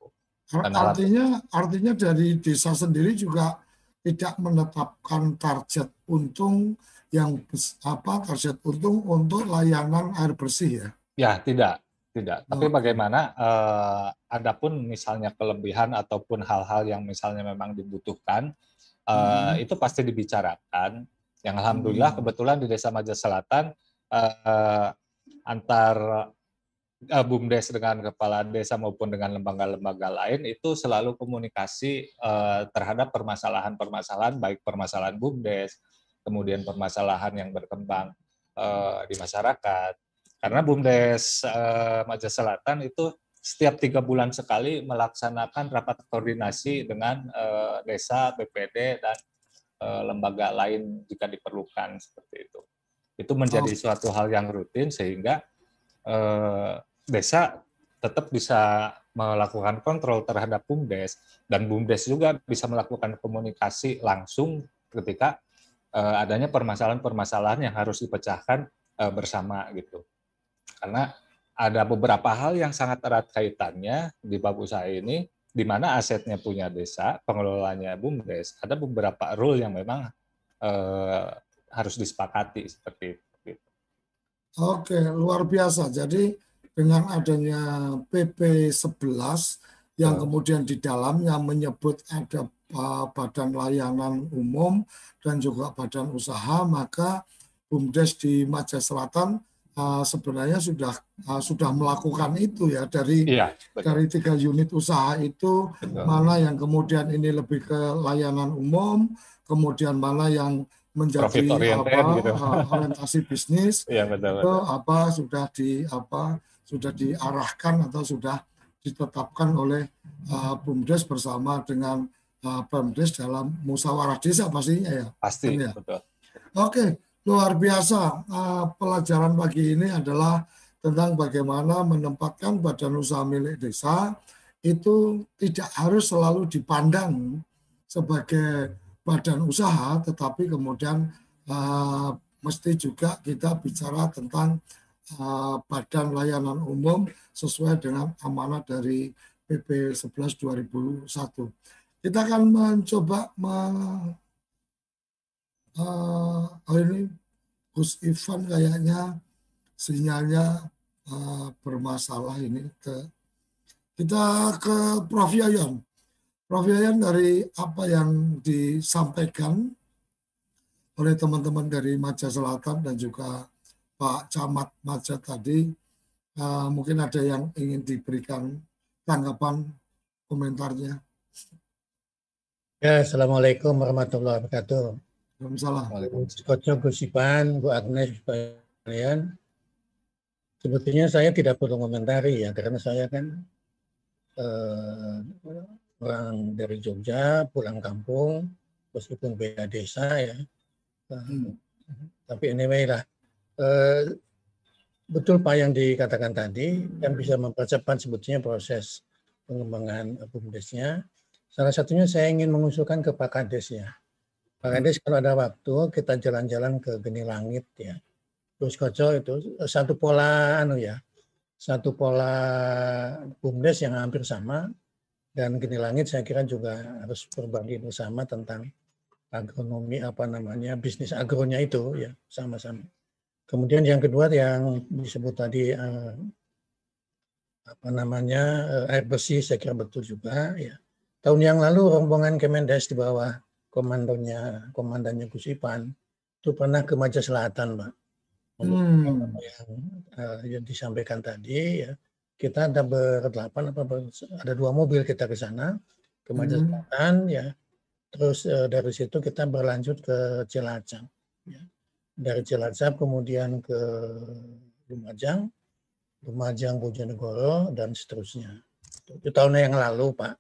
Artinya, artinya dari desa sendiri juga tidak menetapkan target untung yang apa target untung untuk layanan air bersih ya. Ya, tidak, tidak. Tapi bagaimana eh, adapun misalnya kelebihan ataupun hal-hal yang misalnya memang dibutuhkan eh, Hmm. itu pasti dibicarakan. Yang alhamdulillah Hmm. kebetulan di Desa Maja Selatan eh, antar eh, BUMDes dengan kepala desa maupun dengan lembaga-lembaga lain itu selalu komunikasi eh, terhadap permasalahan-permasalahan baik permasalahan BUMDes, kemudian permasalahan yang berkembang eh, di masyarakat. Karena BUMDes eh, Maja Selatan itu setiap tiga bulan sekali melaksanakan rapat koordinasi dengan desa, BPD, dan lembaga lain jika diperlukan seperti itu. Itu menjadi Oh. suatu hal yang rutin sehingga eh, desa tetap bisa melakukan kontrol terhadap BUMDes dan BUMDes juga bisa melakukan komunikasi langsung ketika eh, adanya permasalahan-permasalahan yang harus dipecahkan eh, bersama gitu. Karena ada beberapa hal yang sangat erat kaitannya di bab usaha ini di mana asetnya punya desa, pengelolanya BUMDes, ada beberapa rule yang memang eh, harus disepakati seperti itu. Oke, luar biasa. Jadi dengan adanya PP 11 yang kemudian di dalamnya menyebut ada uh, badan layanan umum dan juga badan usaha, maka BUMDes di Maja Selatan uh, sebenarnya sudah uh, sudah melakukan itu ya dari betul. dari tiga unit usaha itu Betul. mana yang kemudian ini lebih ke layanan umum, kemudian mana yang menjadi apa gitu. uh, orientasi bisnis Iya, betul, itu betul. apa sudah di apa sudah diarahkan atau sudah ditetapkan oleh uh, BUMDes bersama dengan uh, Pemdes dalam musyawarah desa pastinya ya. Pasti, Kan ya? betul. Oke, luar biasa. Uh, pelajaran pagi ini adalah tentang bagaimana menempatkan badan usaha milik desa itu tidak harus selalu dipandang sebagai badan usaha, tetapi kemudian uh, mesti juga kita bicara tentang uh, badan layanan umum sesuai dengan amanat dari PP 11 2001. Kita akan mencoba me, uh, oh ini Gus Ivan kayaknya sinyalnya uh, bermasalah ini ke kita ke Prof Yayan. Prof Yayan dari apa yang disampaikan oleh teman-teman dari Maja Selatan dan juga Pak Camat Maja tadi, uh, mungkin ada yang ingin diberikan tanggapan komentarnya. Ya, Assalamualaikum warahmatullahi wabarakatuh. Waalaikumsalam. Kocok Gusipan, Bu Agnes, Pak kalian. Sebetulnya saya tidak perlu komentari ya, karena saya kan eh, orang dari Jogja, pulang kampung, meskipun beda desa ya. Hmm. Tapi anyway lah, eh, betul Pak yang dikatakan tadi, yang bisa mempercepat sebetulnya proses pengembangan BUMDesnya. Salah satunya saya ingin mengusulkan ke Pak Kades ya. Pak Kades kalau ada waktu kita jalan-jalan ke Geni Langit ya. Terus Koco itu satu pola anu ya, satu pola BUMDes yang hampir sama dan Geni Langit saya kira juga harus berbagi bersama tentang agronomi apa namanya bisnis agronya itu ya sama-sama. Kemudian yang kedua yang disebut tadi eh, apa namanya eh, air bersih saya kira betul juga ya. Tahun yang lalu rombongan Kemendes di bawah komandonya komandannya Gus Ipan itu pernah ke Maja Selatan, Pak. Hmm. Yang, uh, yang disampaikan tadi ya kita ada berdelapan apa ber, ada dua mobil kita ke sana ke Maja hmm. Selatan ya Terus uh, dari situ kita berlanjut ke Cilacap. Ya. Dari Cilacap kemudian ke Lumajang, Lumajang Bojonegoro dan seterusnya. Itu tahun yang lalu, Pak.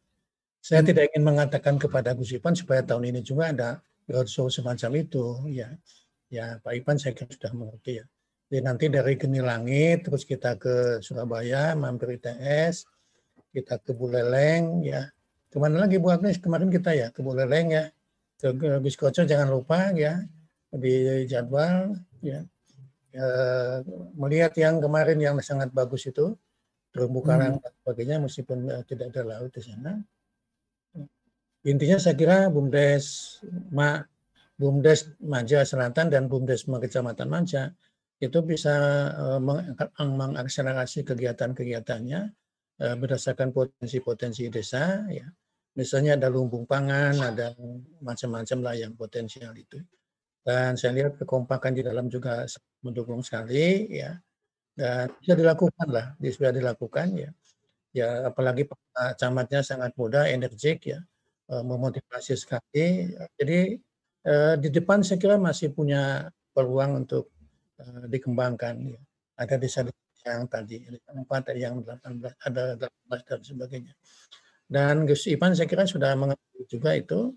Saya hmm. tidak ingin mengatakan kepada Gus Ipan supaya tahun ini juga ada roadshow semacam itu, ya. Ya, Pak Ipan saya kira sudah mengerti ya. Jadi nanti dari Geni Langit, terus kita ke Surabaya, mampir ITS, kita ke Buleleng, ya, Ke mana lagi Bu Agnes? Kemarin kita ya ke Buleleng ya, ke Gus Koco jangan lupa ya di jadwal ya. E, melihat yang kemarin yang sangat bagus itu terumbu karang hmm. dan sebagainya meskipun uh, tidak ada laut di sana. Intinya saya kira BUMDes Ma, BUMDes Maja Selatan dan BUMDes Kecamatan Maja itu bisa uh, mengakselerasi kegiatan-kegiatannya uh, berdasarkan potensi-potensi desa ya Misalnya ada lumbung pangan, ada macam-macam lah yang potensial itu. Dan saya lihat kekompakan di dalam juga mendukung sekali ya. Dan bisa dilakukan lah, bisa dilakukan ya. Ya apalagi Camatnya sangat muda, energik ya, eh, memotivasi sekali. Jadi eh, di depan saya kira masih punya peluang untuk eh, dikembangkan ya. Ada desa yang tadi empat, yang 18, ada 18 dan sebagainya. Dan Gus Ipan saya kira sudah mengerti juga itu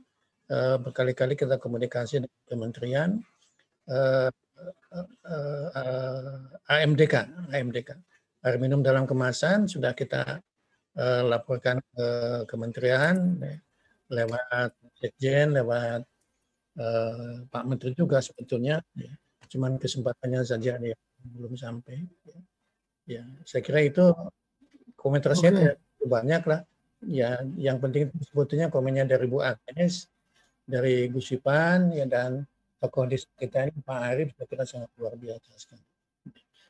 uh, berkali-kali kita komunikasi dengan kementerian uh, uh, uh, AMDK, AMDK. Air minum dalam kemasan sudah kita uh, laporkan ke kementerian ya, lewat sekjen, lewat uh, Pak Menteri juga sebetulnya. Ya. Cuman kesempatannya saja yang belum sampai. Ya. ya, saya kira itu komentar saya okay. banyak lah ya yang penting sebetulnya komennya dari Bu Agnes, dari Gus Ipan, ya dan tokoh di kita ini Pak Arif kira sangat luar biasa sekali.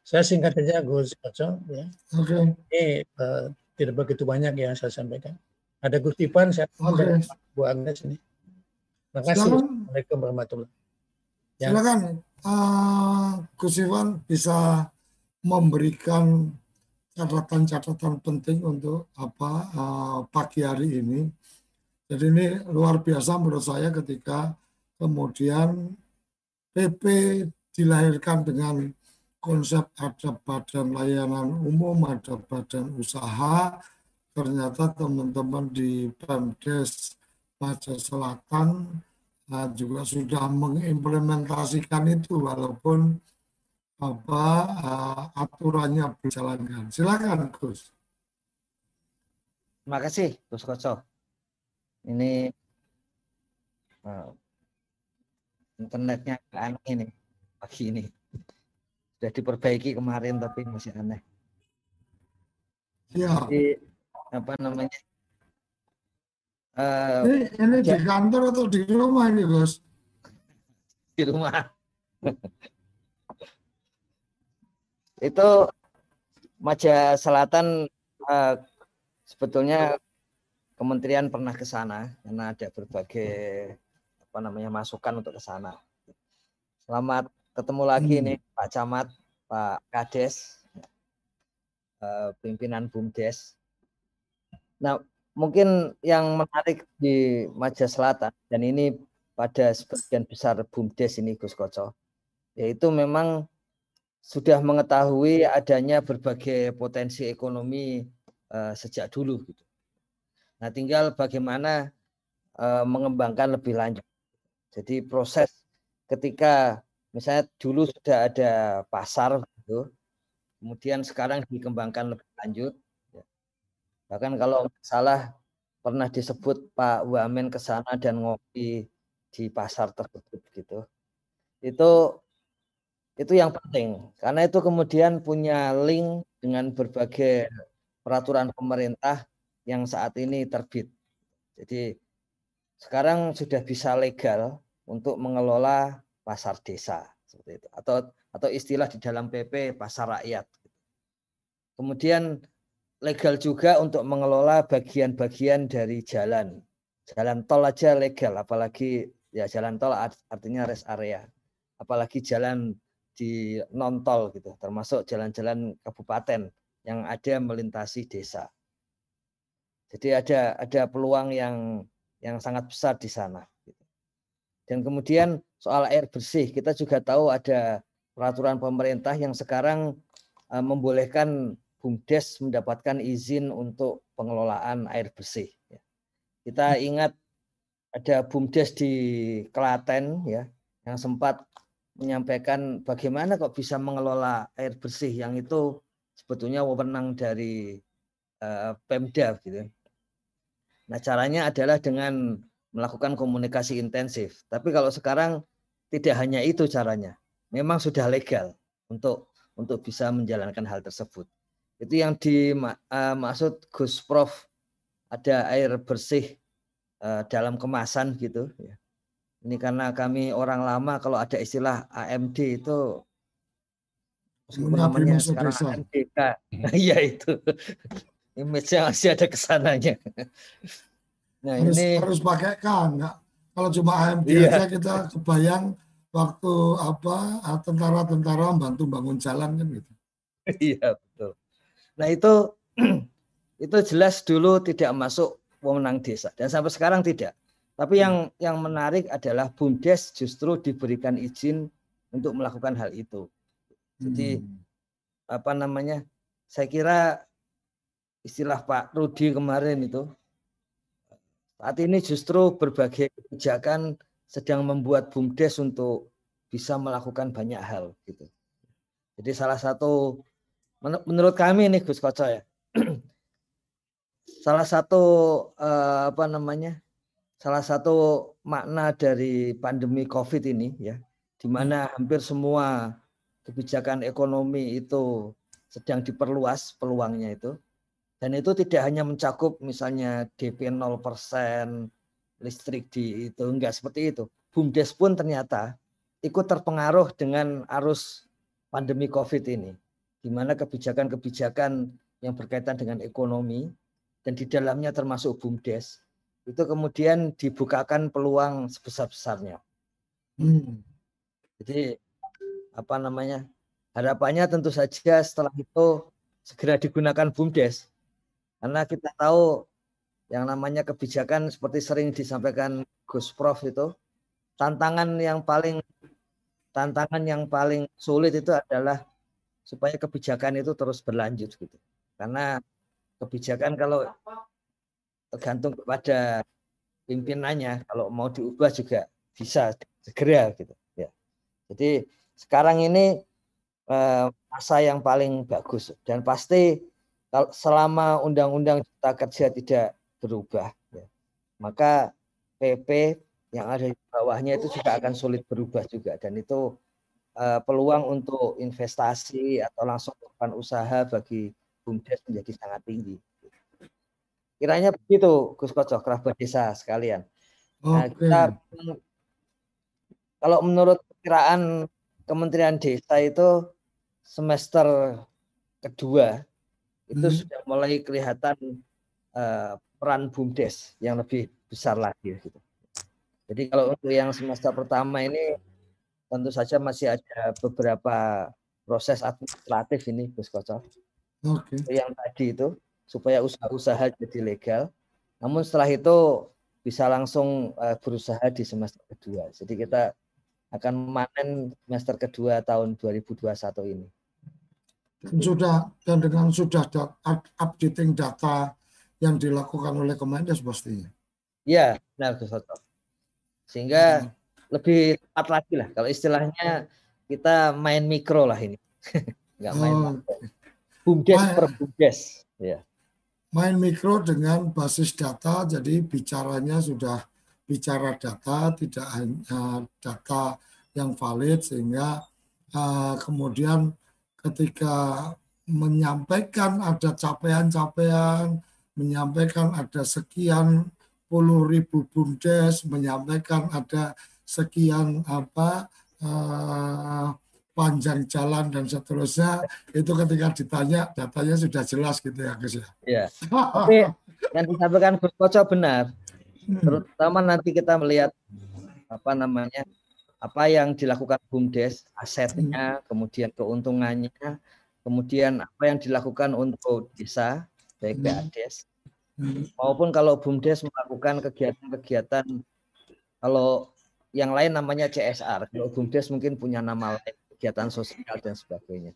Saya singkat saja Gus Koco ya. Okay. Ini uh, tidak begitu banyak yang saya sampaikan. Ada Gus Ipan, saya okay. Bu Agnes ini. Terima kasih. Assalamualaikum warahmatullahi ya. Silakan uh, Gus Ipan bisa memberikan catatan-catatan penting untuk apa uh, pagi hari ini. Jadi ini luar biasa menurut saya ketika kemudian PP dilahirkan dengan konsep ada badan layanan umum, ada badan usaha. Ternyata teman-teman di Pemdes Baja Selatan uh, juga sudah mengimplementasikan itu walaupun apa uh, aturannya berjalankan. Silakan Gus. Terima kasih Gus Koco. Ini uh, internetnya aneh ini pagi ini. sudah diperbaiki kemarin tapi masih aneh. Ya. Jadi apa namanya? Uh, ini, ini di kantor atau di rumah ini, Bos? Di rumah. itu Maja Selatan uh, sebetulnya kementerian pernah ke sana karena ada berbagai apa namanya masukan untuk ke sana. Selamat ketemu lagi hmm. nih Pak Camat, Pak Kades, uh, pimpinan BUMDes. Nah, mungkin yang menarik di Maja Selatan dan ini pada sebagian besar BUMDes ini Gus Koco, yaitu memang sudah mengetahui adanya berbagai potensi ekonomi uh, sejak dulu gitu. Nah, tinggal bagaimana uh, mengembangkan lebih lanjut. Jadi proses ketika misalnya dulu sudah ada pasar gitu, kemudian sekarang dikembangkan lebih lanjut. Ya. Bahkan kalau salah pernah disebut Pak Wamen ke sana dan ngopi di pasar tersebut gitu. Itu itu yang penting karena itu kemudian punya link dengan berbagai peraturan pemerintah yang saat ini terbit. Jadi sekarang sudah bisa legal untuk mengelola pasar desa seperti itu atau atau istilah di dalam PP pasar rakyat. Kemudian legal juga untuk mengelola bagian-bagian dari jalan. Jalan tol aja legal apalagi ya jalan tol artinya rest area. Apalagi jalan di non tol gitu, termasuk jalan-jalan kabupaten yang ada melintasi desa. Jadi ada ada peluang yang yang sangat besar di sana. Gitu. Dan kemudian soal air bersih, kita juga tahu ada peraturan pemerintah yang sekarang uh, membolehkan BUMDes mendapatkan izin untuk pengelolaan air bersih. Ya. Kita ingat ada BUMDes di Klaten ya yang sempat menyampaikan bagaimana kok bisa mengelola air bersih yang itu sebetulnya wewenang dari uh, Pemda gitu. Nah, caranya adalah dengan melakukan komunikasi intensif. Tapi kalau sekarang tidak hanya itu caranya. Memang sudah legal untuk untuk bisa menjalankan hal tersebut. Itu yang dimaksud uh, Gus Prof ada air bersih uh, dalam kemasan gitu ya ini karena kami orang lama kalau ada istilah AMD itu namanya sekarang AMDK. Iya itu. Image-nya masih ada ke sananya. Nah, harus, ini harus pakai kan, kalau cuma AMD iya. aja kita kebayang waktu apa tentara-tentara bantu bangun jalan kan gitu. Iya betul. Nah itu itu jelas dulu tidak masuk wewenang desa dan sampai sekarang tidak. Tapi yang hmm. yang menarik adalah BUMDes justru diberikan izin untuk melakukan hal itu. Jadi hmm. apa namanya? Saya kira istilah Pak Rudi kemarin itu saat ini justru berbagai kebijakan sedang membuat BUMDes untuk bisa melakukan banyak hal gitu. Jadi salah satu menurut kami nih Gus Koco ya. salah satu uh, apa namanya? salah satu makna dari pandemi COVID ini ya, di mana hampir semua kebijakan ekonomi itu sedang diperluas peluangnya itu. Dan itu tidak hanya mencakup misalnya DP 0%, listrik di itu enggak seperti itu. BUMDes pun ternyata ikut terpengaruh dengan arus pandemi COVID ini, di mana kebijakan-kebijakan yang berkaitan dengan ekonomi dan di dalamnya termasuk BUMDes itu kemudian dibukakan peluang sebesar-besarnya. Hmm. Jadi apa namanya? Harapannya tentu saja setelah itu segera digunakan BUMDes. Karena kita tahu yang namanya kebijakan seperti sering disampaikan Gus Prof itu tantangan yang paling tantangan yang paling sulit itu adalah supaya kebijakan itu terus berlanjut gitu. Karena kebijakan kalau tergantung kepada pimpinannya kalau mau diubah juga bisa segera gitu ya jadi sekarang ini eh, masa yang paling bagus dan pasti kalau selama undang-undang cipta kerja tidak berubah ya, maka PP yang ada di bawahnya itu juga akan sulit berubah juga dan itu uh, peluang untuk investasi atau langsung melakukan usaha bagi BUMDes menjadi sangat tinggi. Kiranya begitu Gus Koco, kerabat desa sekalian. Nah, kita kalau menurut perkiraan Kementerian Desa itu semester kedua itu Hmm. sudah mulai kelihatan eh, peran BUMDes yang lebih besar lagi gitu. Jadi kalau untuk yang semester pertama ini tentu saja masih ada beberapa proses administratif ini Gus Koco. Oke. Yang tadi itu supaya usaha-usaha jadi legal. Namun setelah itu bisa langsung eh, berusaha di semester kedua. Jadi kita akan memanen semester kedua tahun 2021 ini. Dan sudah dan dengan sudah da- up- updating data yang dilakukan oleh Kemendes pastinya. Iya, benar Gus Toto. Sehingga lebih tepat lagi lah. Kalau istilahnya kita main mikro lah ini. Nggak main Oh, makro. Bumdes Ma- per bumdes. Ya. main mikro dengan basis data, jadi bicaranya sudah bicara data, tidak hanya data yang valid, sehingga uh, kemudian ketika menyampaikan ada capaian-capaian, menyampaikan ada sekian puluh ribu bumdes, menyampaikan ada sekian apa uh, panjang jalan dan seterusnya, itu ketika ditanya datanya sudah jelas gitu ya Gus ya. Ya. Tapi yang disampaikan Gus Koco benar. Terutama nanti kita melihat apa namanya apa yang dilakukan BUMDes, asetnya, kemudian keuntungannya, kemudian apa yang dilakukan untuk desa, baik PADes, maupun kalau BUMDes melakukan kegiatan-kegiatan, kalau yang lain namanya CSR, kalau BUMDes mungkin punya nama lain, kegiatan sosial dan sebagainya.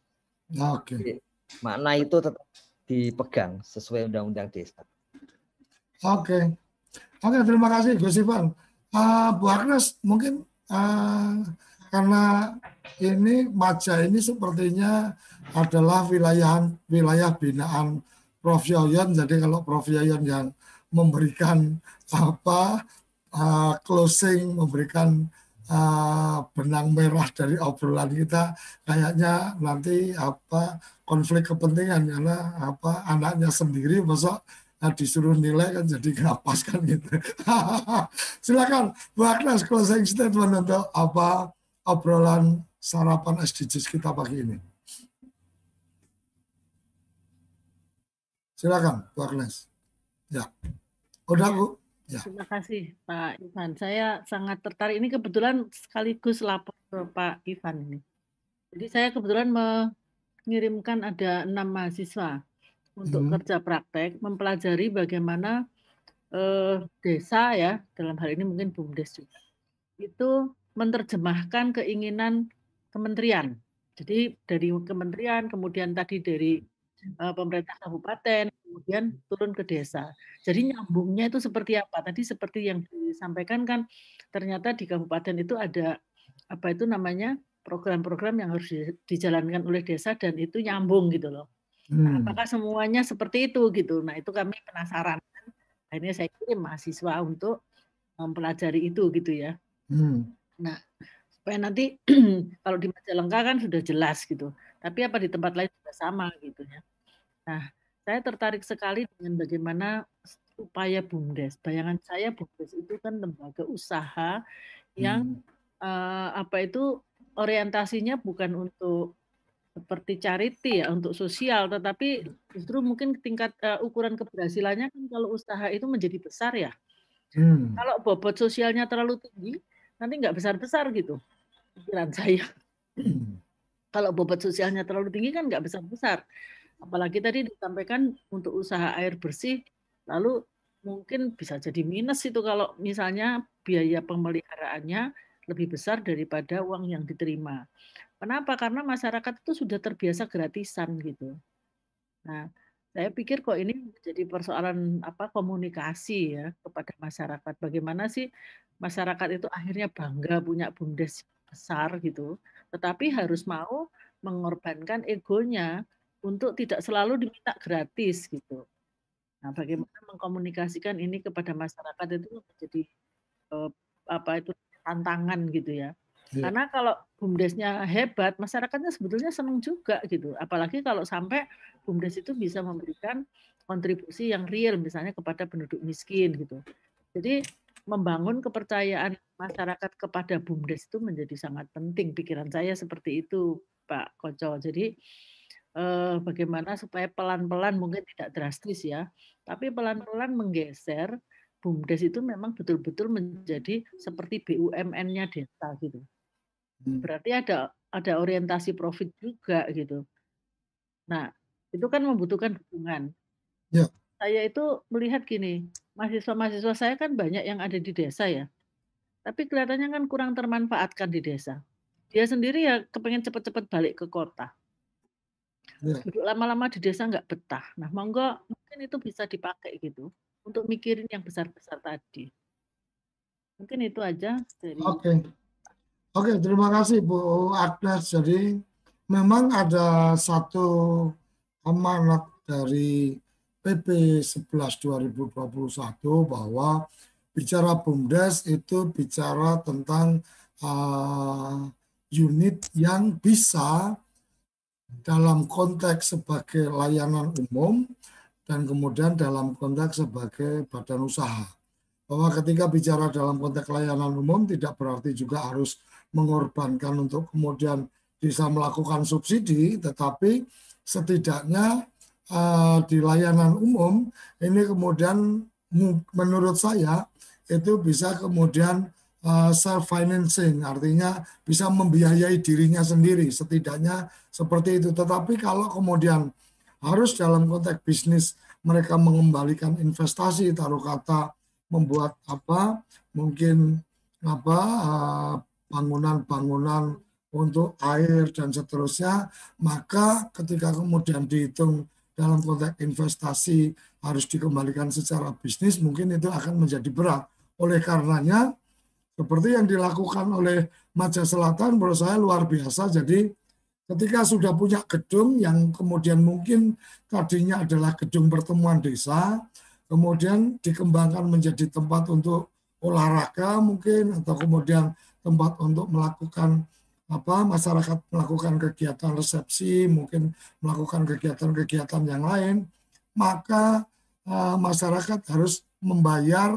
Oke. Jadi, makna itu tetap dipegang sesuai undang-undang desa. Oke. Oke, terima kasih Gus Ivan. Uh, Bu Agnes, mungkin uh, karena ini Maja ini sepertinya adalah wilayah wilayah binaan Prof Yoyon. Jadi kalau Prof Yoyon yang memberikan apa uh, closing, memberikan uh, benang merah dari obrolan kita, kayaknya nanti apa konflik kepentingan karena apa anaknya sendiri besok Nah, disuruh nilai kan jadi nggak pas kan gitu. Silakan Bu Agnes closing statement untuk apa obrolan sarapan SDGs kita pagi ini. Silakan Bu Agnes. Ya. Udah Bu. Ya. Terima kasih Pak Ivan. Saya sangat tertarik. Ini kebetulan sekaligus lapor ke Pak Ivan ini. Jadi saya kebetulan mengirimkan ada enam mahasiswa untuk Hmm. kerja praktek mempelajari bagaimana eh, desa ya dalam hal ini mungkin bumdes juga itu menerjemahkan keinginan kementerian. Jadi dari kementerian kemudian tadi dari eh, pemerintah kabupaten kemudian turun ke desa. Jadi nyambungnya itu seperti apa? Tadi seperti yang disampaikan kan ternyata di kabupaten itu ada apa itu namanya program-program yang harus di- dijalankan oleh desa dan itu nyambung gitu loh. Nah, Hmm. apakah semuanya seperti itu gitu? Nah, itu kami penasaran. Akhirnya saya kirim mahasiswa untuk mempelajari itu gitu ya. Hmm. Nah, supaya nanti kalau di Majalengka kan sudah jelas gitu. Tapi apa di tempat lain juga sama gitu ya. Nah, saya tertarik sekali dengan bagaimana upaya BUMDes. Bayangan saya BUMDes itu kan lembaga usaha yang eh, apa itu orientasinya bukan untuk seperti charity ya untuk sosial, tetapi justru mungkin tingkat eh, ukuran keberhasilannya kan kalau usaha itu menjadi besar ya. Hmm. Kalau bobot sosialnya terlalu tinggi, nanti nggak besar-besar gitu pikiran saya. Kalau bobot sosialnya terlalu tinggi kan nggak besar-besar. Apalagi tadi disampaikan untuk usaha air bersih, lalu mungkin bisa jadi minus itu kalau misalnya biaya pemeliharaannya lebih besar daripada uang yang diterima. Kenapa? Karena masyarakat itu sudah terbiasa gratisan gitu. Nah, saya pikir kok ini menjadi persoalan apa komunikasi ya kepada masyarakat. Bagaimana sih masyarakat itu akhirnya bangga punya bumdes besar gitu, tetapi harus mau mengorbankan egonya untuk tidak selalu diminta gratis gitu. Nah, bagaimana mengkomunikasikan ini kepada masyarakat itu menjadi eh, apa itu tantangan gitu ya. Iya. Karena kalau bumdesnya hebat, masyarakatnya sebetulnya senang juga gitu. Apalagi kalau sampai bumdes itu bisa memberikan kontribusi yang real misalnya kepada penduduk miskin gitu. Jadi membangun kepercayaan masyarakat kepada bumdes itu menjadi sangat penting pikiran saya seperti itu Pak Koco. Jadi eh, bagaimana supaya pelan-pelan mungkin tidak drastis ya, tapi pelan-pelan menggeser bumdes itu memang betul-betul menjadi seperti BUMN-nya desa gitu. Hmm. Berarti ada ada orientasi profit juga gitu. Nah, itu kan membutuhkan dukungan. Ya. Saya itu melihat gini, mahasiswa-mahasiswa saya kan banyak yang ada di desa ya. Tapi kelihatannya kan kurang termanfaatkan di desa. Dia sendiri ya kepengen cepat-cepat balik ke kota. Ya. Duduk lama-lama di desa nggak betah. Nah, monggo mungkin itu bisa dipakai gitu untuk mikirin yang besar-besar tadi. Mungkin itu aja dari Oke. Oke, terima kasih Bu Agnes. Jadi memang ada satu amanat dari PP 11 2021 bahwa bicara BUMDes itu bicara tentang uh, unit yang bisa dalam konteks sebagai layanan umum dan kemudian dalam konteks sebagai badan usaha. Bahwa ketika bicara dalam konteks layanan umum tidak berarti juga harus mengorbankan untuk kemudian bisa melakukan subsidi, tetapi setidaknya uh, di layanan umum ini kemudian menurut saya itu bisa kemudian uh, eh, self financing artinya bisa membiayai dirinya sendiri setidaknya seperti itu. Tetapi kalau kemudian harus dalam konteks bisnis mereka mengembalikan investasi taruh kata membuat apa mungkin apa uh, bangunan-bangunan untuk air dan seterusnya maka ketika kemudian dihitung dalam konteks investasi harus dikembalikan secara bisnis mungkin itu akan menjadi berat. Oleh karenanya seperti yang dilakukan oleh Maja Selatan menurut saya luar biasa. Jadi ketika sudah punya gedung yang kemudian mungkin tadinya adalah gedung pertemuan desa, kemudian dikembangkan menjadi tempat untuk olahraga mungkin atau kemudian tempat untuk melakukan apa masyarakat melakukan kegiatan resepsi, mungkin melakukan kegiatan-kegiatan yang lain, maka uh, masyarakat harus membayar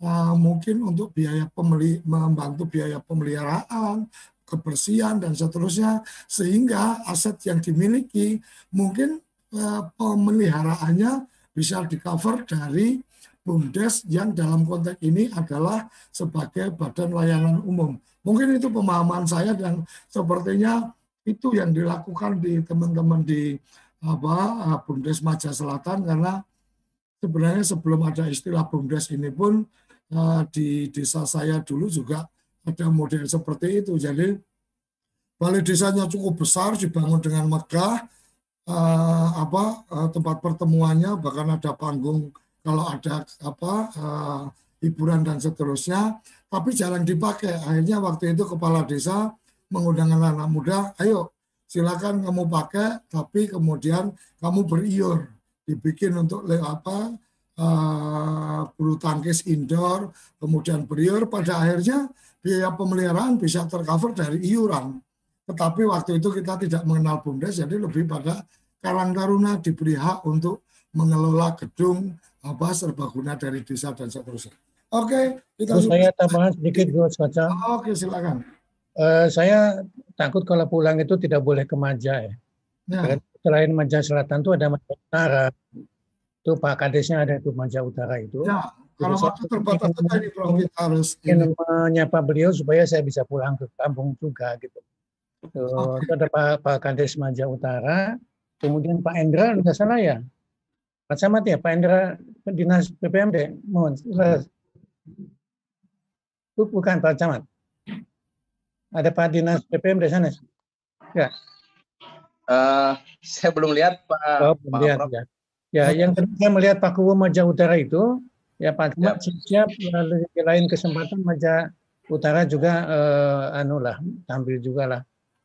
uh, mungkin untuk biaya pemeli membantu biaya pemeliharaan, kebersihan dan seterusnya sehingga aset yang dimiliki mungkin uh, pemeliharaannya bisa di cover dari BUMDes yang dalam konteks ini adalah sebagai badan layanan umum. Mungkin itu pemahaman saya dan sepertinya itu yang dilakukan di teman-teman di apa eh, Bumdes Maja Selatan karena sebenarnya sebelum ada istilah Bumdes ini pun uh, di desa saya dulu juga ada model seperti itu. Jadi balai desanya cukup besar dibangun dengan megah uh, apa tempat pertemuannya bahkan ada panggung kalau ada apa uh, hiburan dan seterusnya tapi jarang dipakai. Akhirnya waktu itu kepala desa mengundang anak-anak muda, ayo silakan kamu pakai, tapi kemudian kamu beriur, dibikin untuk apa uh, bulu tangkis indoor, kemudian beriur. Pada akhirnya biaya pemeliharaan bisa tercover dari iuran. Tetapi waktu itu kita tidak mengenal bumdes, jadi lebih pada Karang Taruna diberi hak untuk mengelola gedung apa serbaguna dari desa dan seterusnya. Oke, kita Terus saya tambahan sedikit Gus Kaca. Oke, silakan. Uh, saya takut kalau pulang itu tidak boleh ke Maja ya. ya. Selain Maja Selatan itu ada Maja Utara. Itu Pak Kadesnya ada itu Maja Utara itu. Ya, kalau waktu terbatas tadi kita harus ingin menyapa beliau supaya saya bisa pulang ke kampung juga gitu. Tuh, okay. ada Pak, Pak Kades Maja Utara, kemudian Pak Endra, tidak salah ya, Pak Camat ya, Pak Endra Dinas PPMD, mohon. Bukan Pak Camat. Ada Pak Dinas PPM di sana? Ya. Uh, saya belum lihat Pak. Oh, belum lihat ya. Ya, yang saya melihat Pak Kuwo Maja Utara itu, ya Pak Camat ya. siap lalu lain kesempatan Maja Utara juga uh, anu lah, tampil juga lah.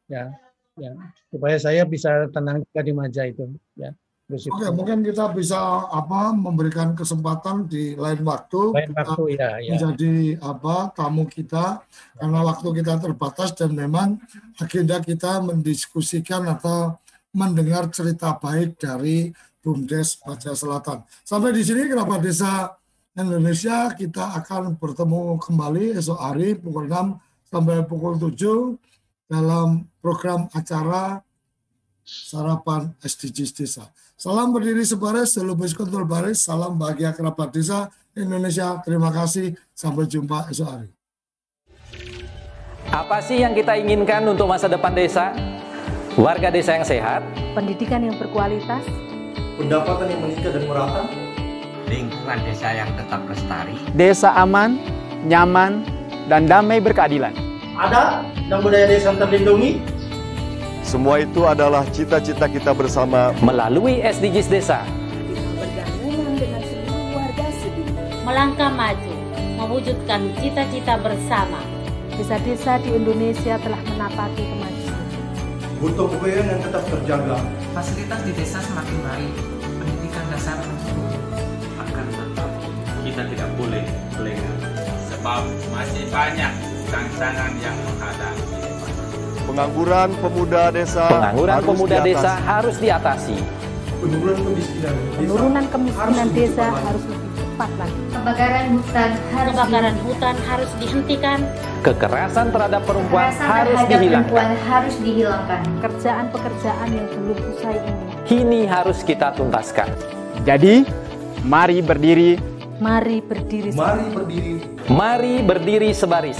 Ya, ya supaya saya bisa tenang juga di Maja itu. Ya. Oke, mungkin kita bisa apa memberikan kesempatan di lain waktu, lain waktu ya, ya. menjadi apa tamu kita karena waktu kita terbatas dan memang agenda kita mendiskusikan atau mendengar cerita baik dari BUMDes Baja Selatan. Sampai di sini Kerabat Desa Indonesia kita akan bertemu kembali esok hari pukul 6 sampai pukul 7 dalam program acara sarapan SDGs Desa. Salam berdiri sebaris, selubis kontrol baris, salam bahagia kerabat desa Indonesia. Terima kasih, sampai jumpa esok hari. Apa sih yang kita inginkan untuk masa depan desa? Warga desa yang sehat, pendidikan yang berkualitas, pendapatan yang meningkat dan merata, lingkungan desa yang tetap lestari, desa aman, nyaman, dan damai berkeadilan. Ada dan budaya desa terlindungi, semua itu adalah cita-cita kita bersama melalui SDGs Desa. Bergabung dengan seluruh warga sedunia. Melangkah maju, mewujudkan cita-cita bersama. Desa-desa di Indonesia telah menapaki kemajuan. Butuh kebayaan yang tetap terjaga. Fasilitas di desa semakin baik, pendidikan dasar. Akan tetap kita tidak boleh lengah. Sebab masih banyak tantangan yang menghadapi. Pengangguran pemuda desa Pengangguran harus pemuda diatasi. desa harus diatasi. Penurunan kemiskinan desa Penurunan kemiskinan harus desa lebih cepat harus lebih cepat lagi. Kebakaran hutan harus Kebakaran hutan harus dihentikan. Kekerasan terhadap perempuan Kekerasan harus terhadap dihilangkan. perempuan harus dihilangkan. Pekerjaan-pekerjaan yang belum usai ini. Kini harus kita tuntaskan. Jadi, mari berdiri, Mari berdiri. Mari berdiri, Mari berdiri sebaris,